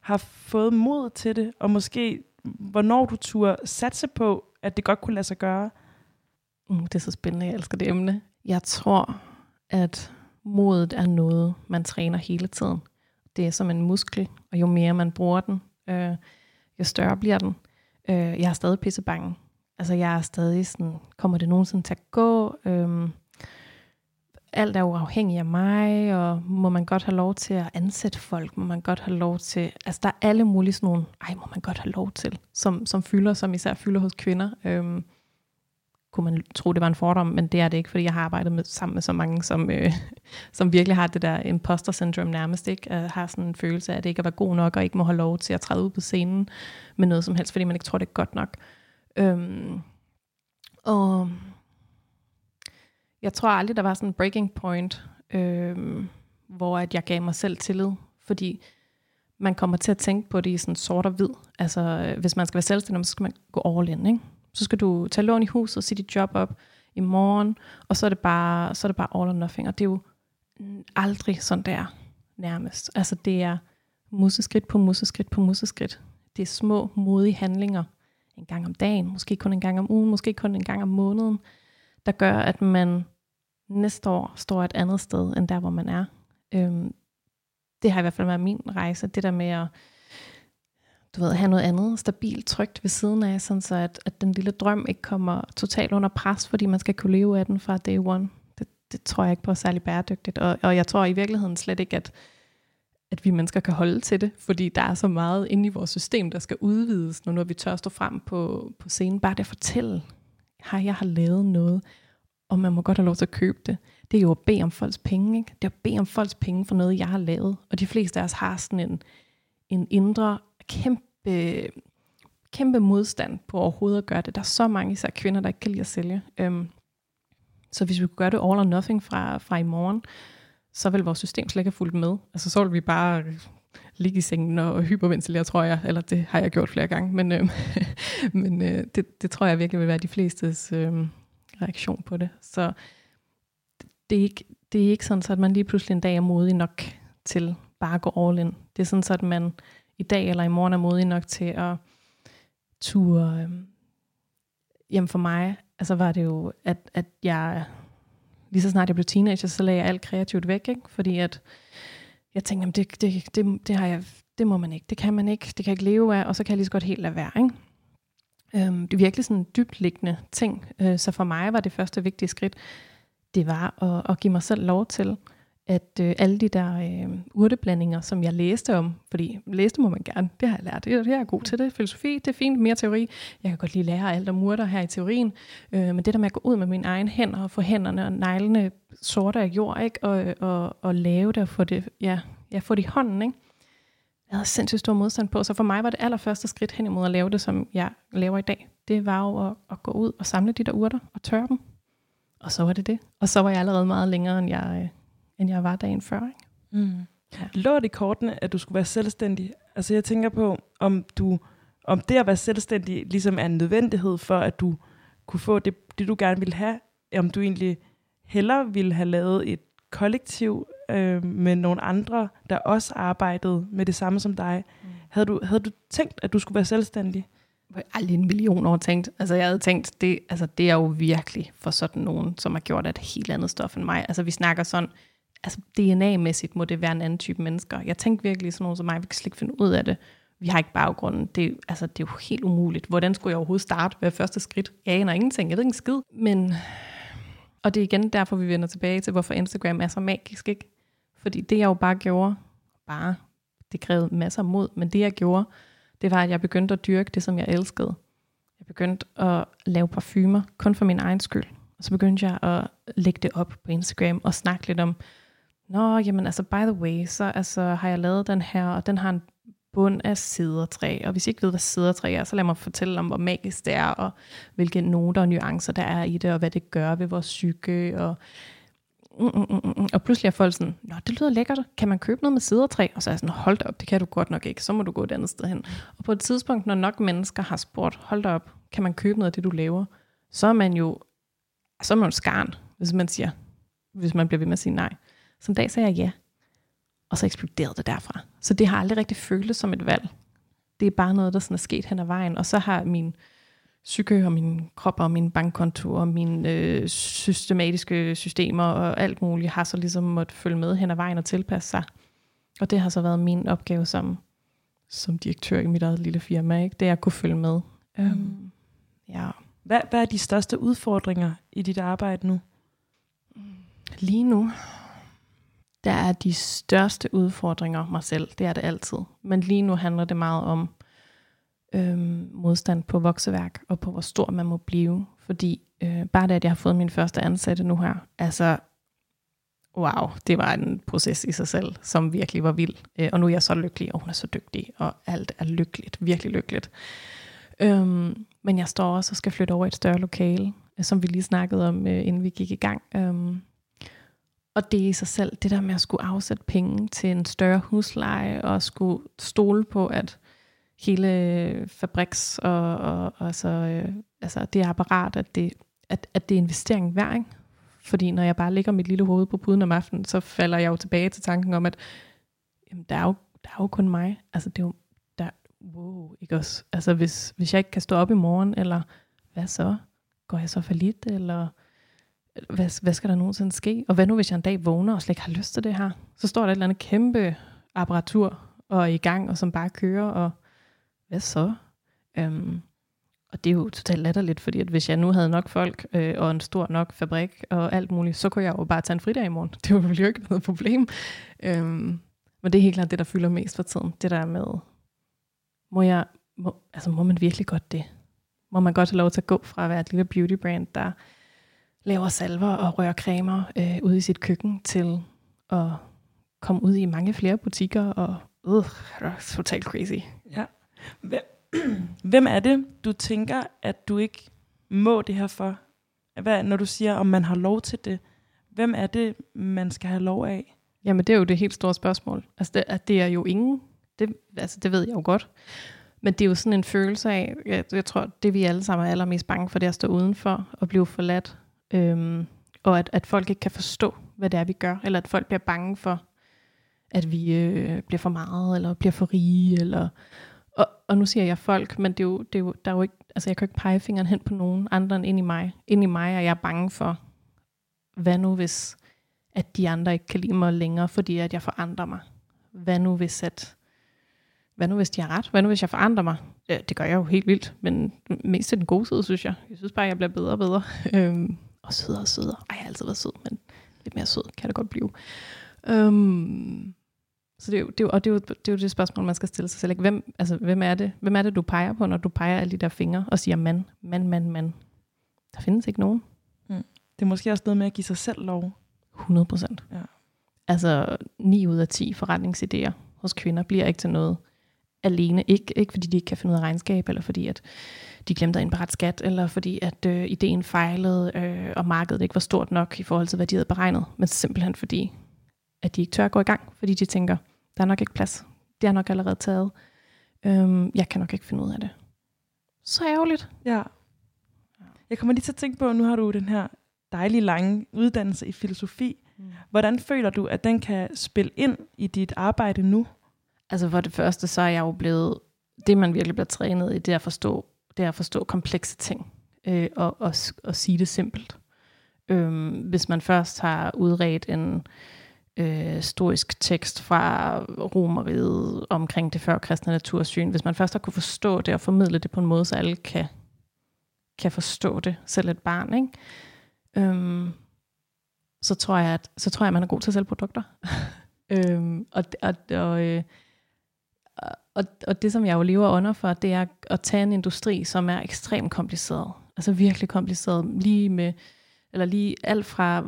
har fået mod til det, og måske hvornår du turde satse på, at det godt kunne lade sig gøre. Uh, det er så spændende, jeg elsker det emne. Jeg tror, at modet er noget, man træner hele tiden. Det er som en muskel, og jo mere man bruger den, øh, jo større bliver den. Øh, jeg er stadig pissebange altså jeg er stadig sådan, kommer det nogensinde til at gå? Øh, alt er jo afhængig af mig, og må man godt have lov til at ansætte folk? Må man godt have lov til... Altså der er alle mulige sådan nogle, ej, må man godt have lov til, som, som fylder, som især fylder hos kvinder. Øhm, kunne man tro, det var en fordom, men det er det ikke, fordi jeg har arbejdet med, sammen med så mange, som, øh, som virkelig har det der imposter syndrome nærmest, ikke? Uh, har sådan en følelse af, at det ikke er god nok, og ikke må have lov til at træde ud på scenen med noget som helst, fordi man ikke tror, det er godt nok. Øhm, og jeg tror aldrig, der var sådan en breaking point, øh, hvor at jeg gav mig selv tillid, fordi man kommer til at tænke på det i sådan sort og hvid. Altså, øh, hvis man skal være selvstændig, så skal man gå all in, ikke? Så skal du tage lån i huset sige dit job op i morgen, og så er det bare, så er det bare all or nothing. Og det er jo aldrig sådan der, nærmest. Altså, det er museskridt på museskridt på museskridt. Det er små, modige handlinger, en gang om dagen, måske kun en gang om ugen, måske kun en gang om måneden, der gør, at man næste år står et andet sted, end der, hvor man er. Øhm, det har i hvert fald været min rejse, det der med at du ved, have noget andet stabilt, trygt ved siden af, sådan så at, at den lille drøm ikke kommer totalt under pres, fordi man skal kunne leve af den fra day one. Det, det tror jeg ikke på er særlig bæredygtigt. Og, og jeg tror i virkeligheden slet ikke, at at vi mennesker kan holde til det, fordi der er så meget inde i vores system, der skal udvides, når, når vi tør stå frem på, på scenen. Bare det at fortælle, at jeg har lavet noget, og man må godt have lov til at købe det. Det er jo at bede om folks penge. Ikke? Det er at bede om folks penge for noget, jeg har lavet. Og de fleste af os har sådan en, en indre kæmpe, kæmpe modstand på overhovedet at gøre det. Der er så mange især kvinder, der ikke kan lide at sælge. Øhm, så hvis vi kunne gøre det all or nothing fra, fra i morgen, så vil vores system slet ikke have fulgt med. Altså så vil vi bare ligge i sengen og hyperventilere, tror jeg. Eller det har jeg gjort flere gange. Men, øh, men øh, det, det tror jeg virkelig vil være de flestes øh, reaktion på det. Så det er, ikke, det er ikke sådan, så at man lige pludselig en dag er modig nok til bare at gå all in. Det er sådan, så at man i dag eller i morgen er modig nok til at ture. Øh, jamen for mig, altså var det jo, at, at jeg lige så snart jeg blev teenager, så lagde jeg alt kreativt væk, ikke? fordi at jeg tænkte, jamen det, det, det, det, har jeg, det må man ikke, det kan man ikke, det kan jeg ikke leve af, og så kan jeg lige så godt helt lade være. Ikke? Øhm, det er virkelig sådan en dybliggende ting. Øh, så for mig var det første vigtige skridt, det var at, at give mig selv lov til, at øh, alle de der øh, urteblandinger, som jeg læste om, fordi læste må man gerne, det har jeg lært, det, det er jeg god til det, filosofi, det er fint, mere teori, jeg kan godt lige lære alt om urter her i teorien, øh, men det der med at gå ud med mine egne hænder og få hænderne og neglene sorte af jord, ikke? Og, og, og lave det og få det, ja, ja, få det i hånden, ikke? jeg havde sindssygt stor modstand på, så for mig var det allerførste skridt hen imod at lave det, som jeg laver i dag. Det var jo at, at gå ud og samle de der urter og tørre dem. Og så var det det. Og så var jeg allerede meget længere, end jeg, øh, end jeg var dagen før. Ikke? Mm. Ja. Lå det i kortene, at du skulle være selvstændig? Altså jeg tænker på, om du om det at være selvstændig ligesom er en nødvendighed for, at du kunne få det, det du gerne ville have, om du egentlig hellere ville have lavet et kollektiv øh, med nogle andre, der også arbejdede med det samme som dig. Mm. Havde, du, havde du tænkt, at du skulle være selvstændig? Jeg har aldrig en million år tænkt. Altså jeg havde tænkt, det, altså, det er jo virkelig for sådan nogen, som har gjort et helt andet stof end mig. Altså vi snakker sådan, altså DNA-mæssigt må det være en anden type mennesker. Jeg tænkte virkelig sådan nogen som mig, vi kan slet ikke finde ud af det. Vi har ikke baggrunden. Det, altså, det er jo helt umuligt. Hvordan skulle jeg overhovedet starte? Hvad er første skridt? Jeg aner ingenting. Jeg ved ikke en skid. Men, og det er igen derfor, vi vender tilbage til, hvorfor Instagram er så magisk. Ikke? Fordi det jeg jo bare gjorde, bare, det krævede masser af mod, men det jeg gjorde, det var, at jeg begyndte at dyrke det, som jeg elskede. Jeg begyndte at lave parfumer, kun for min egen skyld. Og så begyndte jeg at lægge det op på Instagram og snakke lidt om, Nå, jamen altså, by the way, så altså, har jeg lavet den her, og den har en bund af sidertræ. Og hvis I ikke ved, hvad sidertræ er, så lad mig fortælle om, hvor magisk det er, og hvilke noter og nuancer der er i det, og hvad det gør ved vores psyke, og mm, mm, mm, mm, mm. Og pludselig er folk sådan, Nå, det lyder lækkert, kan man købe noget med sidertræ? Og så er jeg sådan, hold da op, det kan du godt nok ikke, så må du gå et andet sted hen. Og på et tidspunkt, når nok mennesker har spurgt, hold da op, kan man købe noget af det, du laver? Så er man jo, så er man jo skarn, hvis man siger, hvis man bliver ved med at sige nej. Som dag sagde jeg ja, og så eksploderede det derfra. Så det har aldrig rigtig føltes som et valg. Det er bare noget, der sådan er sket hen ad vejen. Og så har min psyke og min krop og min bankkonto og mine øh, systematiske systemer og alt muligt har så ligesom måtte følge med hen ad vejen og tilpasse sig. Og det har så været min opgave som, som direktør i mit eget lille firma, ikke? det er at kunne følge med. Mm. Øhm, ja. Hvad, hvad er de største udfordringer i dit arbejde nu? Lige nu, der er de største udfordringer mig selv. Det er det altid. Men lige nu handler det meget om øhm, modstand på vokseværk, og på hvor stor man må blive. Fordi øh, bare det, at jeg har fået min første ansatte nu her, altså wow, det var en proces i sig selv, som virkelig var vild. Øh, og nu er jeg så lykkelig, og hun er så dygtig, og alt er lykkeligt, virkelig lykkeligt. Øhm, men jeg står også og skal flytte over i et større lokale, øh, som vi lige snakkede om, øh, inden vi gik i gang. Øhm, og det i sig selv, det der med at skulle afsætte penge til en større husleje, og skulle stole på, at hele øh, fabriks og, og, og så, øh, altså det apparat, at det, at, at det er investering værd. Ikke? Fordi når jeg bare ligger mit lille hoved på puden om aftenen, så falder jeg jo tilbage til tanken om, at jamen, der, er jo, der er jo kun mig. Altså det er jo, der, wow, ikke også? Altså hvis, hvis jeg ikke kan stå op i morgen, eller hvad så? Går jeg så for lidt, eller hvad, hvad skal der nogensinde ske? Og hvad nu, hvis jeg en dag vågner og slet ikke har lyst til det her? Så står der et eller andet kæmpe apparatur og er i gang, og som bare kører, og hvad så? Øhm, og det er jo totalt latterligt, fordi at hvis jeg nu havde nok folk, øh, og en stor nok fabrik, og alt muligt, så kunne jeg jo bare tage en fridag i morgen. Det var jo ikke noget problem. Øhm, men det er helt klart det, der fylder mest for tiden. Det der med, må jeg, må, altså må man virkelig godt det? Må man godt have lov til at gå fra at være et lille beauty brand, der laver salver og rører cremer øh, ude i sit køkken, til at komme ud i mange flere butikker, og øh, det er totalt crazy. Ja. Hvem er det, du tænker, at du ikke må det her for? Hvad, når du siger, om man har lov til det, hvem er det, man skal have lov af? Jamen, det er jo det helt store spørgsmål. Altså, det, at det er jo ingen. Det, altså, det ved jeg jo godt. Men det er jo sådan en følelse af, jeg, jeg tror, det vi alle sammen er allermest bange for, det er at stå udenfor og blive forladt. Øhm, og at, at folk ikke kan forstå, hvad det er, vi gør. Eller at folk bliver bange for, at vi øh, bliver for meget, eller bliver for rige, eller og, og nu siger jeg folk, men det er jo, det er jo, der er jo ikke, altså jeg kan jo ikke pege fingeren hen på nogen andre end ind i mig. Ind i mig er jeg bange for, hvad nu hvis, at de andre ikke kan lide mig længere, fordi at jeg forandrer mig? Hvad nu hvis, at hvad nu hvis de har ret? Hvad nu hvis jeg forandrer mig? Ja, det gør jeg jo helt vildt, men mest til den gode side, synes jeg. Jeg synes bare, at jeg bliver bedre og bedre. Øhm, og sødere og sødere. Ej, jeg har altid været sød, men lidt mere sød kan det godt blive. Øhm, så det er, jo, det, er jo, og det, er jo, det er jo det spørgsmål, man skal stille sig selv. Ikke? Hvem, altså, hvem, er det, hvem er det, du peger på, når du peger alle de der fingre og siger mand, mand, mand, mand? Der findes ikke nogen. Det er måske også noget med at give sig selv lov. 100 procent. Ja. Altså 9 ud af 10 forretningsidéer hos kvinder bliver ikke til noget alene. Ikke, ikke fordi de ikke kan finde ud af regnskab, eller fordi at de glemte at indberette skat, eller fordi at øh, ideen fejlede, øh, og markedet ikke var stort nok i forhold til, hvad de havde beregnet, men simpelthen fordi, at de ikke tør at gå i gang, fordi de tænker, der er nok ikke plads. Det er nok allerede taget. Øhm, jeg kan nok ikke finde ud af det. Så ærgerligt. Ja. Jeg kommer lige til at tænke på, at nu har du den her dejlige lange uddannelse i filosofi. Mm. Hvordan føler du, at den kan spille ind i dit arbejde nu? Altså for det første, så er jeg jo blevet, det man virkelig bliver trænet i, det er at forstå, det er at forstå komplekse ting, øh, og, og, og sige det simpelt. Øh, hvis man først har udredt en øh, historisk tekst fra romeriet omkring det førkristne natursyn, hvis man først har kunne forstå det og formidle det på en måde, så alle kan, kan forstå det, selv et barn, ikke? Øhm, så tror jeg, at så tror jeg, at man er god til at sælge produkter. øhm, og, og, og, øh, og, og det, som jeg jo lever under for, det er at tage en industri, som er ekstremt kompliceret. Altså virkelig kompliceret. Lige med, eller lige alt fra,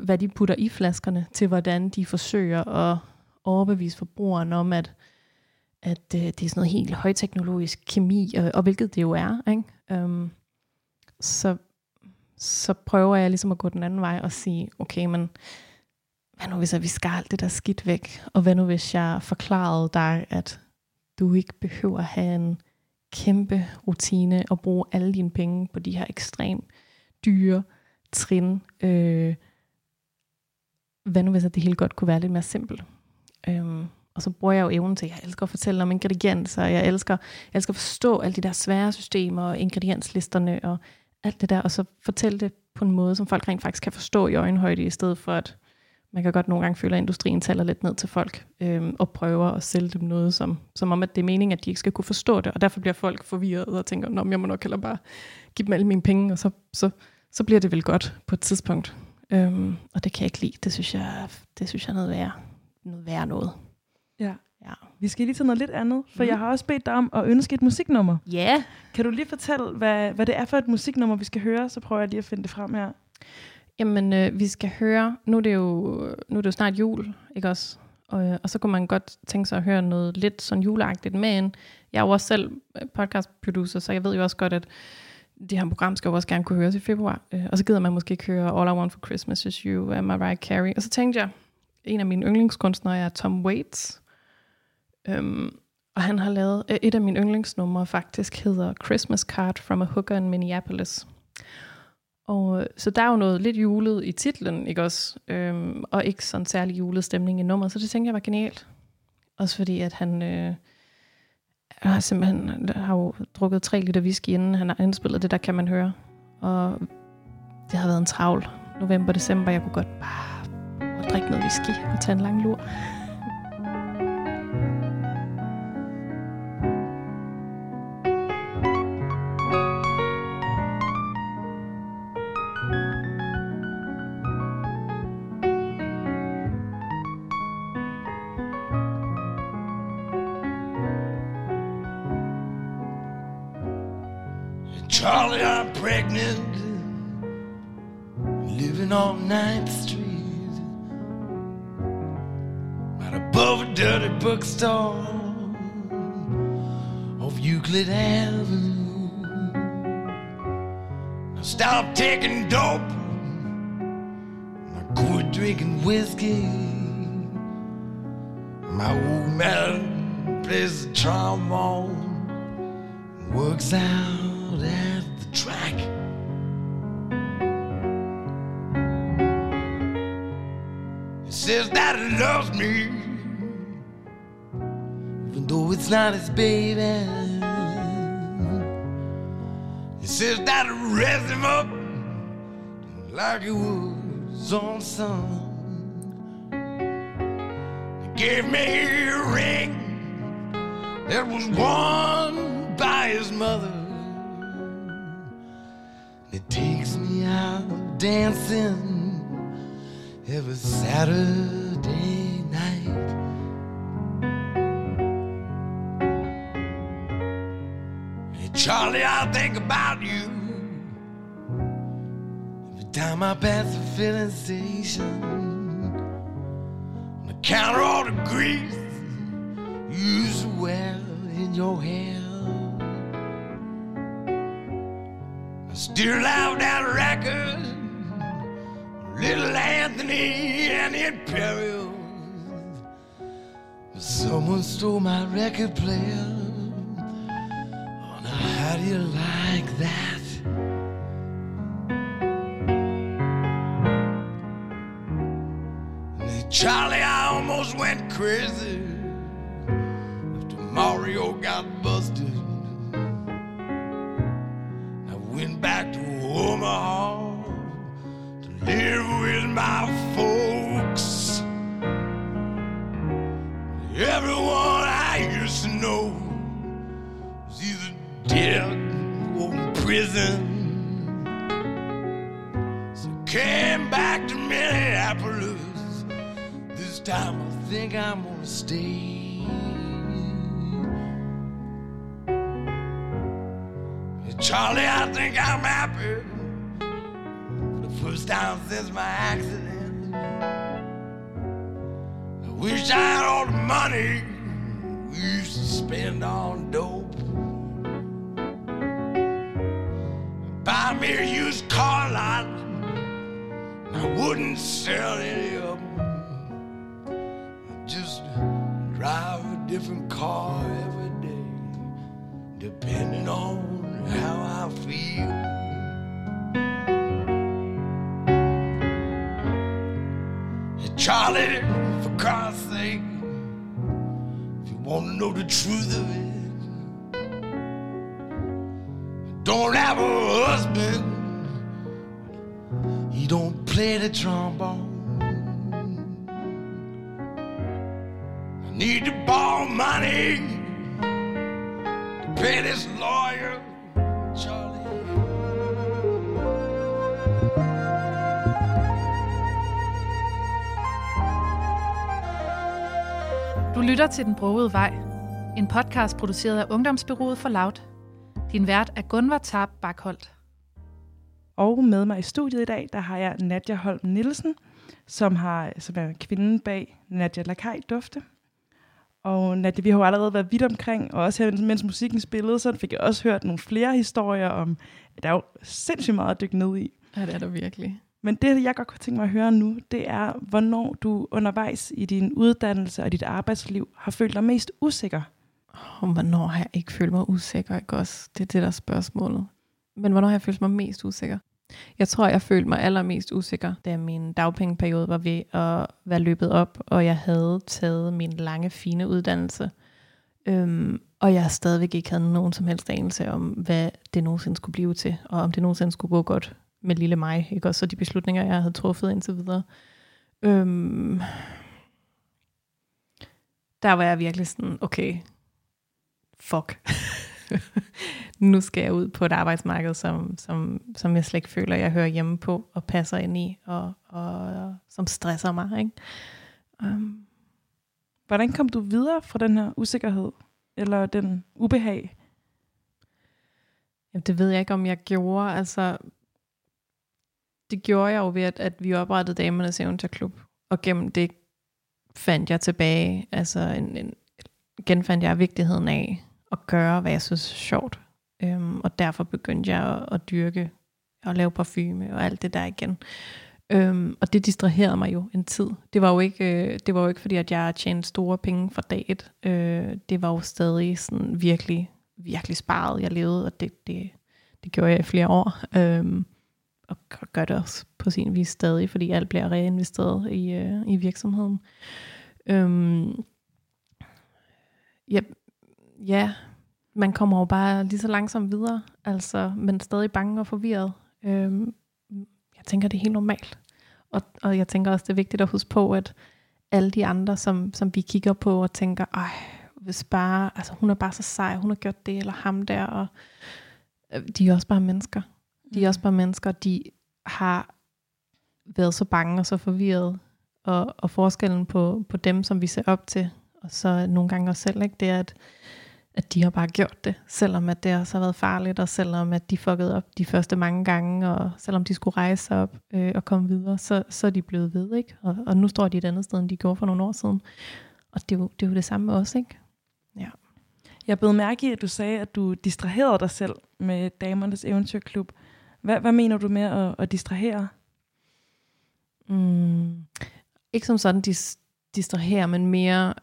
hvad de putter i flaskerne, til hvordan de forsøger at overbevise forbrugeren om, at, at øh, det er sådan noget helt højteknologisk kemi, og, og hvilket det jo er. Ikke? Um, så, så prøver jeg ligesom at gå den anden vej og sige, okay, men hvad nu hvis jeg vi skar alt det der skidt væk? Og hvad nu hvis jeg forklarede dig, at du ikke behøver at have en kæmpe rutine og bruge alle dine penge på de her ekstremt dyre trin. Øh, hvad nu hvis at det hele godt kunne være lidt mere simpelt? Øhm, og så bruger jeg jo evnen til, at jeg elsker at fortælle om ingredienser, jeg elsker, jeg elsker at forstå alle de der svære systemer og ingredienslisterne og alt det der, og så fortælle det på en måde, som folk rent faktisk kan forstå i øjenhøjde, i stedet for at man kan godt nogle gange føle, at industrien taler lidt ned til folk øhm, og prøver at sælge dem noget, som, som om, at det er meningen, at de ikke skal kunne forstå det. Og derfor bliver folk forvirret og tænker, Nå, jeg må nok heller bare give dem alle mine penge, og så, så, så bliver det vel godt på et tidspunkt. Øhm, og det kan jeg ikke lide. Det synes jeg, det synes jeg er noget værre. Noget værre noget. Ja. Ja. Vi skal lige til noget lidt andet, for Mhm. jeg har også bedt dig om at ønske et musiknummer. Ja. Yeah. Kan du lige fortælle, hvad, hvad det er for et musiknummer, vi skal høre? Så prøver jeg lige at finde det frem her. Jamen, øh, vi skal høre, nu er det jo, nu er det jo snart jul, ikke også? Og, øh, og så kunne man godt tænke sig at høre noget lidt sådan juleagtigt, men jeg er jo også selv podcast producer, så jeg ved jo også godt, at det her program skal jo også gerne kunne høres i februar. Øh, og så gider man måske ikke høre All I Want for Christmas Is You af Mariah Carey. Og så tænkte jeg, en af mine yndlingskunstnere er Tom Waits. Øhm, og han har lavet, øh, et af mine yndlingsnumre faktisk hedder Christmas Card from a Hooker in Minneapolis. Og øh, så der er jo noget lidt julet i titlen, ikke også? Øhm, og ikke sådan særlig julet stemning i nummeret, så det tænker jeg var genialt. Også fordi, at han øh, har simpelthen øh, har jo drukket tre liter whisky, inden han har indspillet det, der kan man høre. Og det har været en travl november, december. Jeg kunne godt bare drikke noget whisky og tage en lang lur. Charlie, I'm pregnant, living on 9th Street. Right above a dirty bookstore off Euclid Avenue. I stopped taking dope, I quit drinking whiskey. My old man plays the trombone works out at the track. He says that he loves me, even though it's not his baby. He says that he raised him up like he was on son. He gave me a ring that was won by his mother. Takes me out dancing every Saturday night. Hey, Charlie, I think about you every time I pass the filling station. I count all the grease you used in your hair. Have that record, Little Anthony and the Imperials. Someone stole my record player. Oh, now how do you like that? Charlie, I almost went crazy my folks. Everyone I used to know is either dead or in prison. So I came back to Minneapolis. This time I think I'm gonna stay. Charlie, I think I'm happy first time since my accident. I wish I had all the money we used to spend on dope. Buy me a used car lot, I wouldn't sell any of them. I'd just drive a different car every day, depending on how I feel. Charlie, for Christ's sake, if you want to know the truth of it, don't have a husband. He don't play the trombone. I need to borrow money to pay this lawyer, lytter til Den Brogede Vej. En podcast produceret af Ungdomsbyrået for Loud. Din vært er Gunvar Tarp Bakholdt. Og med mig i studiet i dag, der har jeg Nadja Holm Nielsen, som, har, som er kvinden bag Nadja Lakaj Dufte. Og Nadja, vi har jo allerede været vidt omkring, og også her, mens musikken spillede, så fik jeg også hørt nogle flere historier om, at der er jo sindssygt meget at dykke ned i. Ja, det er der virkelig. Men det, jeg godt kunne tænke mig at høre nu, det er, hvornår du undervejs i din uddannelse og dit arbejdsliv har følt dig mest usikker. Oh, hvornår har jeg ikke følt mig usikker, ikke også? Det er det, der er spørgsmålet. Men hvornår har jeg følt mig mest usikker? Jeg tror, jeg følte mig allermest usikker, da min dagpengeperiode var ved at være løbet op, og jeg havde taget min lange, fine uddannelse. Øhm, og jeg stadigvæk ikke havde nogen som helst anelse om, hvad det nogensinde skulle blive til, og om det nogensinde skulle gå godt med lille mig, ikke også? Så de beslutninger, jeg havde truffet indtil videre. Øhm, der var jeg virkelig sådan, okay, fuck. nu skal jeg ud på et arbejdsmarked, som, som, som jeg slet ikke føler, jeg hører hjemme på og passer ind i, og, og som stresser mig. Ikke? Um, Hvordan kom du videre fra den her usikkerhed, eller den ubehag? jamen, det ved jeg ikke, om jeg gjorde. Altså, det gjorde jeg jo ved, at, at vi oprettede Damernes Eventyrklub, og gennem det fandt jeg tilbage, altså en, en, genfandt jeg vigtigheden af at gøre, hvad jeg synes er sjovt. Øhm, og derfor begyndte jeg at, at dyrke og lave parfume og alt det der igen. Øhm, og det distraherede mig jo en tid. Det var jo ikke, øh, det var jo ikke fordi, at jeg tjente store penge fra dag et. Øh, det var jo stadig sådan virkelig, virkelig sparet, jeg levede, og det, det, det gjorde jeg i flere år. Øhm, og gør det også på sin vis stadig, fordi alt bliver reinvesteret i, øh, i virksomheden. Øhm, ja, ja, man kommer jo bare lige så langsomt videre, altså, men stadig bange og forvirret. Øhm, jeg tænker, det er helt normalt. Og, og jeg tænker også, det er vigtigt at huske på, at alle de andre, som, som vi kigger på og tænker, ej, hvis bare, altså hun er bare så sej, hun har gjort det, eller ham der, og øh, de er også bare mennesker. De er også bare mennesker, de har været så bange og så forvirret, og, og forskellen på, på dem, som vi ser op til, og så nogle gange os selv, ikke, det er, at, at de har bare gjort det, selvom at det også har været farligt, og selvom at de fuckede op de første mange gange, og selvom de skulle rejse sig op øh, og komme videre, så, så er de blevet ved, ikke? Og, og nu står de et andet sted, end de gjorde for nogle år siden. Og det er jo det, er jo det samme med os, ikke? Ja. Jeg blev mærke i, at du sagde, at du distraherede dig selv med Damernes Eventyrklub. Hvad, hvad mener du med at, at distrahere? Mm, ikke som sådan dis, distrahere, men mere,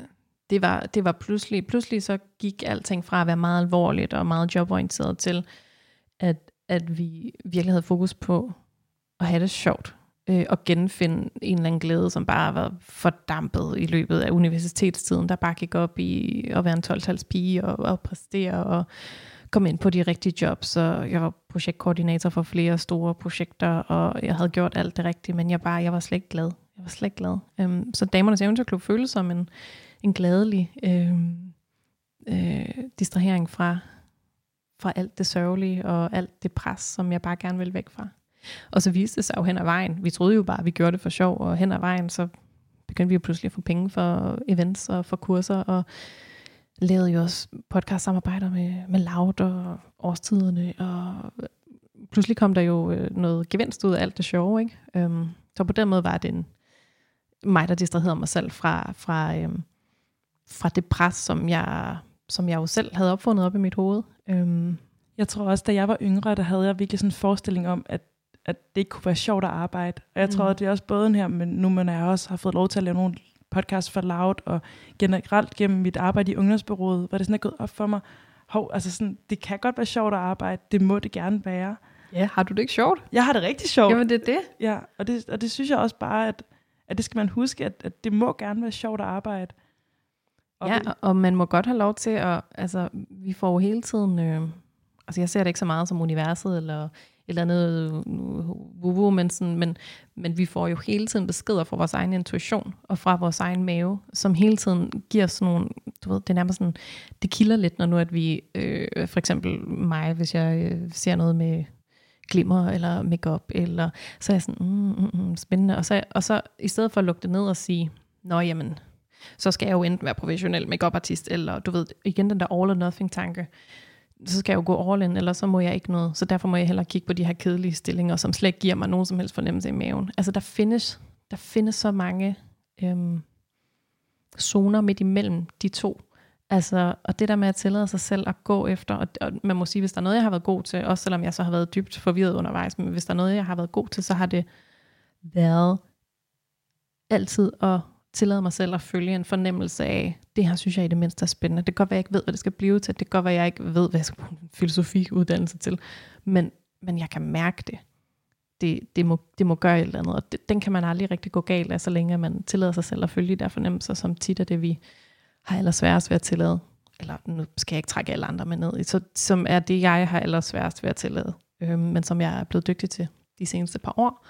øh, det var, det var pludselig, pludselig så gik alting fra at være meget alvorligt og meget joborienteret til, at, at vi virkelig havde fokus på at have det sjovt øh, og genfinde en eller anden glæde, som bare var fordampet i løbet af universitetstiden, der bare gik op i at være en 12 pige og, og præstere og komme ind på de rigtige jobs. Så jeg var projektkoordinator for flere store projekter, og jeg havde gjort alt det rigtige, men jeg, bare, jeg var slet ikke glad. Jeg var slet ikke glad. Øhm, så Damernes Eventyrklub føles som en, en glædelig øhm, øh, distrahering fra, fra alt det sørgelige og alt det pres, som jeg bare gerne ville væk fra. Og så viste det sig jo hen ad vejen. Vi troede jo bare, at vi gjorde det for sjov, og hen ad vejen, så begyndte vi jo pludselig at få penge for events og for kurser, og lavede jo også podcast-samarbejder med, med Loud og Årstiderne, og pludselig kom der jo øh, noget gevinst ud af alt det sjove, ikke? Um, så på den måde var det en, mig, der distraherede mig selv fra, fra, um, fra det pres, som jeg, som jeg jo selv havde opfundet op i mit hoved. Um, jeg tror også, da jeg var yngre, der havde jeg virkelig sådan en forestilling om, at at det ikke kunne være sjovt at arbejde. Og jeg tror, mm. at det er også både her, men nu man jeg også har fået lov til at lave nogle podcasts for Loud, og generelt gennem mit arbejde i ungdomsbyrået, hvor det sådan er gået op for mig, hov, altså sådan, det kan godt være sjovt at arbejde, det må det gerne være. Ja, har du det ikke sjovt? Jeg har det rigtig sjovt. Jamen det er det. Ja, og det, og det synes jeg også bare, at, at det skal man huske, at, at det må gerne være sjovt at arbejde. Og ja, og man må godt have lov til at, altså vi får jo hele tiden, øh, altså jeg ser det ikke så meget som universet, eller eller andet øh, wuhu, men, sådan, men, men vi får jo hele tiden beskeder fra vores egen intuition og fra vores egen mave, som hele tiden giver sådan nogle, du ved, det er nærmest sådan, det kilder lidt, når nu at vi, øh, for eksempel mig, hvis jeg øh, ser noget med glimmer eller makeup eller så er jeg sådan, mm, mm, mm, spændende. Og så, og så i stedet for at lukke det ned og sige, nå jamen, så skal jeg jo enten være professionel makeup artist eller du ved, igen den der all or nothing tanke, så skal jeg jo gå all in, eller så må jeg ikke noget. Så derfor må jeg heller kigge på de her kedelige stillinger, som slet ikke giver mig nogen som helst fornemmelse i maven. Altså der findes, der findes så mange øhm, zoner midt imellem de to. Altså, og det der med at tillade sig selv at gå efter, og, og man må sige, hvis der er noget, jeg har været god til, også selvom jeg så har været dybt forvirret undervejs, men hvis der er noget, jeg har været god til, så har det været altid at tillade mig selv at følge en fornemmelse af, det her synes jeg i det mindste er spændende. Det kan godt være, jeg ikke ved, hvad det skal blive til. Det kan godt være, jeg ikke ved, hvad jeg skal bruge en filosofiuddannelse til. Men, men jeg kan mærke det. Det, det, må, det må gøre et eller andet. Og det, den kan man aldrig rigtig gå galt af, så længe man tillader sig selv at følge de der fornemmelser, som tit er det, vi har allersværest ved at tillade. Eller nu skal jeg ikke trække alle andre med ned. i. Så, som er det, jeg har allersværest ved at tillade. Øh, men som jeg er blevet dygtig til de seneste par år.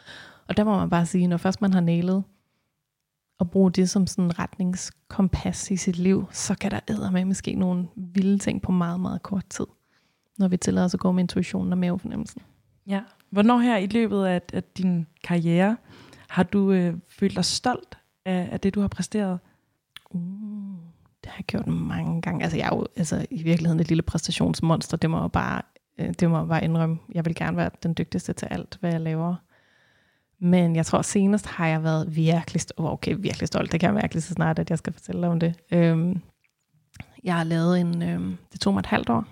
Og der må man bare sige, når først man har nælet at bruge det som sådan en retningskompas i sit liv, så kan der med måske nogle vilde ting på meget, meget kort tid, når vi tillader os at gå med intuitionen og mavefornemmelsen. Ja. Hvornår her i løbet af, af din karriere har du øh, følt dig stolt af, af det, du har præsteret? Uh, det har jeg gjort mange gange. Altså, jeg er jo altså, i virkeligheden et lille præstationsmonster. Det må jeg bare, øh, det må jeg bare indrømme. Jeg vil gerne være den dygtigste til alt, hvad jeg laver. Men jeg tror senest har jeg været virkelig, oh, okay, virkelig stolt. Det kan jeg mærke lige så snart, at jeg skal fortælle dig om det. Øhm, jeg har lavet en, øhm, det tog mig et halvt år,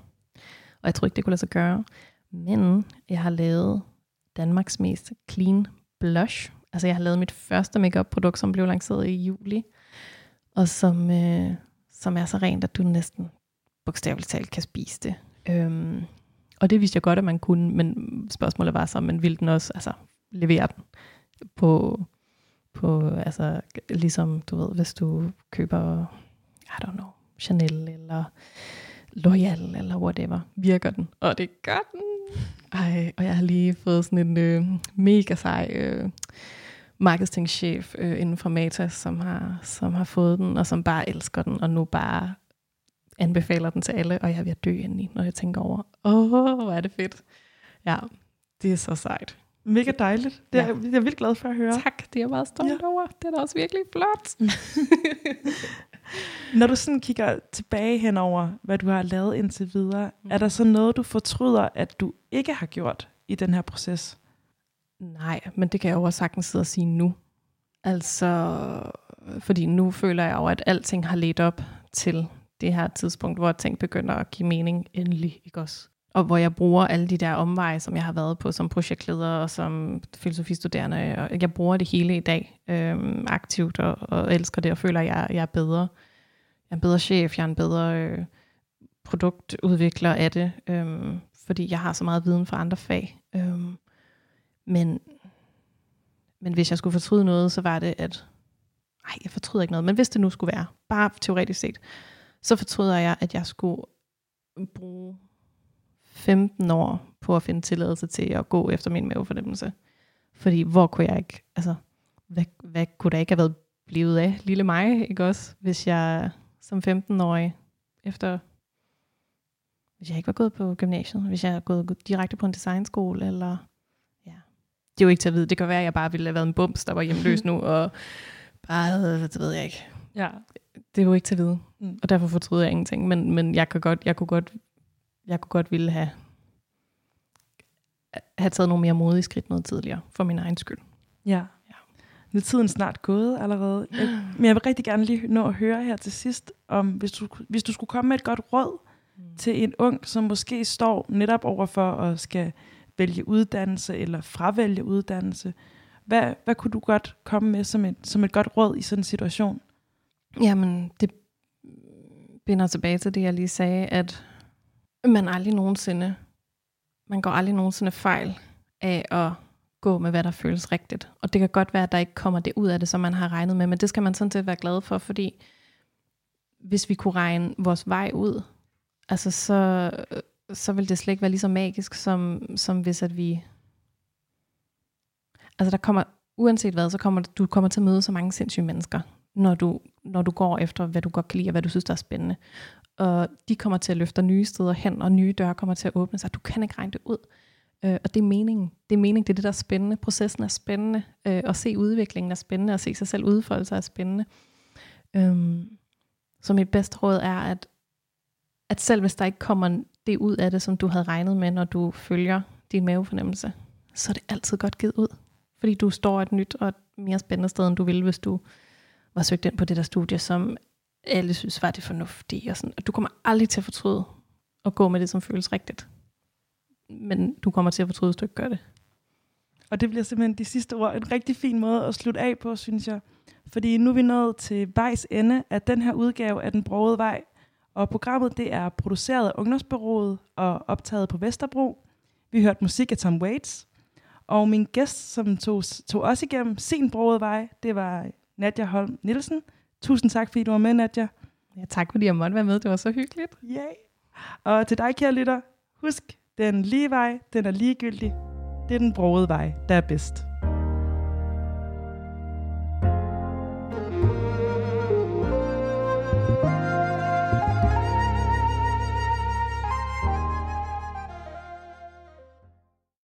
og jeg tror ikke, det kunne lade sig gøre. Men jeg har lavet Danmarks mest clean blush. Altså jeg har lavet mit første makeup produkt som blev lanceret i juli, og som, øh, som er så rent, at du næsten bogstaveligt talt kan spise det. Øhm, og det vidste jeg godt, at man kunne, men spørgsmålet var så, men ville den også, altså levere den på, på altså ligesom, du ved, hvis du køber, I don't know, Chanel eller Loyal eller whatever, virker den. Og det gør den. Ej, og jeg har lige fået sådan en øh, mega sej øh, marketingchef øh, inden for Meta, som har, som har fået den, og som bare elsker den, og nu bare anbefaler den til alle, og jeg er ved at dø indeni, når jeg tænker over, åh, hvor er det fedt. Ja, det er så sejt. Mega dejligt. Det er, Ja. jeg er vildt glad for at høre. Tak, det er jeg meget stolt Ja. over. Det er da også virkelig flot. Når du sådan kigger tilbage henover, hvad du har lavet indtil videre, Mm. er der så noget, du fortryder, at du ikke har gjort i den her proces? Nej, men det kan jeg jo også sagtens sidde og sige nu. Altså, fordi nu føler jeg jo, at alting har ledt op til det her tidspunkt, hvor ting begynder at give mening endelig, ikke også? Og hvor jeg bruger alle de der omveje, som jeg har været på som projektleder og som filosofistuderende. Og jeg bruger det hele i dag øhm, aktivt og, og elsker det og føler, at jeg, jeg er bedre. Jeg er en bedre chef, jeg er en bedre øh, produktudvikler af det, øhm, fordi jeg har så meget viden fra andre fag. Øhm, men, men hvis jeg skulle fortryde noget, så var det, at... Nej, jeg fortryder ikke noget, men hvis det nu skulle være, bare teoretisk set, så fortryder jeg, at jeg skulle bruge 15 år på at finde tilladelse til at gå efter min mavefornemmelse. Fordi hvor kunne jeg ikke, altså, hvad, hvad kunne der ikke have været blevet af lille mig, ikke også? Hvis jeg som 15-årig, efter, hvis jeg ikke var gået på gymnasiet, hvis jeg gået, gået direkte på en designskole, eller, ja, det er jo ikke til at vide. Det kan være, at jeg bare ville have været en bums, der var hjemløs nu, og bare havde, det ved jeg ikke. Ja. Det er jo ikke til at vide. Mm. Og derfor fortryder jeg ingenting. Men, men jeg, kan godt, jeg kunne godt, jeg kunne godt ville have, have taget nogle mere modige skridt noget tidligere, for min egen skyld. Ja. Ja. Nu er tiden snart gået allerede. Jeg, men jeg vil rigtig gerne lige nå at høre her til sidst, om hvis du, hvis du skulle komme med et godt råd Mm. til en ung, som måske står netop over for at skal vælge uddannelse eller fravælge uddannelse. Hvad, hvad kunne du godt komme med som et, som et godt råd i sådan en situation? Jamen, det binder tilbage til det, jeg lige sagde, at man aldrig nogensinde, man går aldrig nogensinde fejl af at gå med, hvad der føles rigtigt. Og det kan godt være, at der ikke kommer det ud af det, som man har regnet med, men det skal man sådan set være glad for, fordi hvis vi kunne regne vores vej ud, altså så, så vil det slet ikke være lige så magisk, som, som hvis at vi... Altså der kommer, uanset hvad, så kommer du kommer til at møde så mange sindssyge mennesker, når du, når du går efter, hvad du godt kan lide, og hvad du synes, der er spændende. Og de kommer til at løfte nye steder hen, og nye døre kommer til at åbne sig. Du kan ikke regne det ud. Øh, og det er meningen. Det er meningen, det er det, der er spændende. Processen er spændende. Øh, at se udviklingen er spændende. At se sig selv udfolde sig er spændende. Øhm, så mit bedste råd er, at, at selv hvis der ikke kommer det ud af det, som du havde regnet med, når du følger din mavefornemmelse, så er det altid godt givet ud. Fordi du står et nyt og et mere spændende sted, end du ville, hvis du var søgt ind på det der studie, som alle synes var det fornuftige. Og sådan. Og du kommer aldrig til at fortryde at gå med det, som føles rigtigt. Men du kommer til at fortryde, hvis du ikke gør det. Og det bliver simpelthen de sidste ord. En rigtig fin måde at slutte af på, synes jeg. Fordi nu er vi nået til vejs ende af den her udgave af Den Brogede Vej. Og programmet det er produceret af Ungdomsbyrået og optaget på Vesterbro. Vi hørte musik af Tom Waits. Og min gæst, som tog, tog os igennem sin brogede vej, det var Nadja Holm Nielsen. Tusind tak, fordi du var med, Nadja. Ja, tak fordi jeg måtte være med. Det var så hyggeligt. Yay. Og til dig, kære lytter, husk, den lige vej, den er ligegyldig. Det er den brogede vej, der er bedst.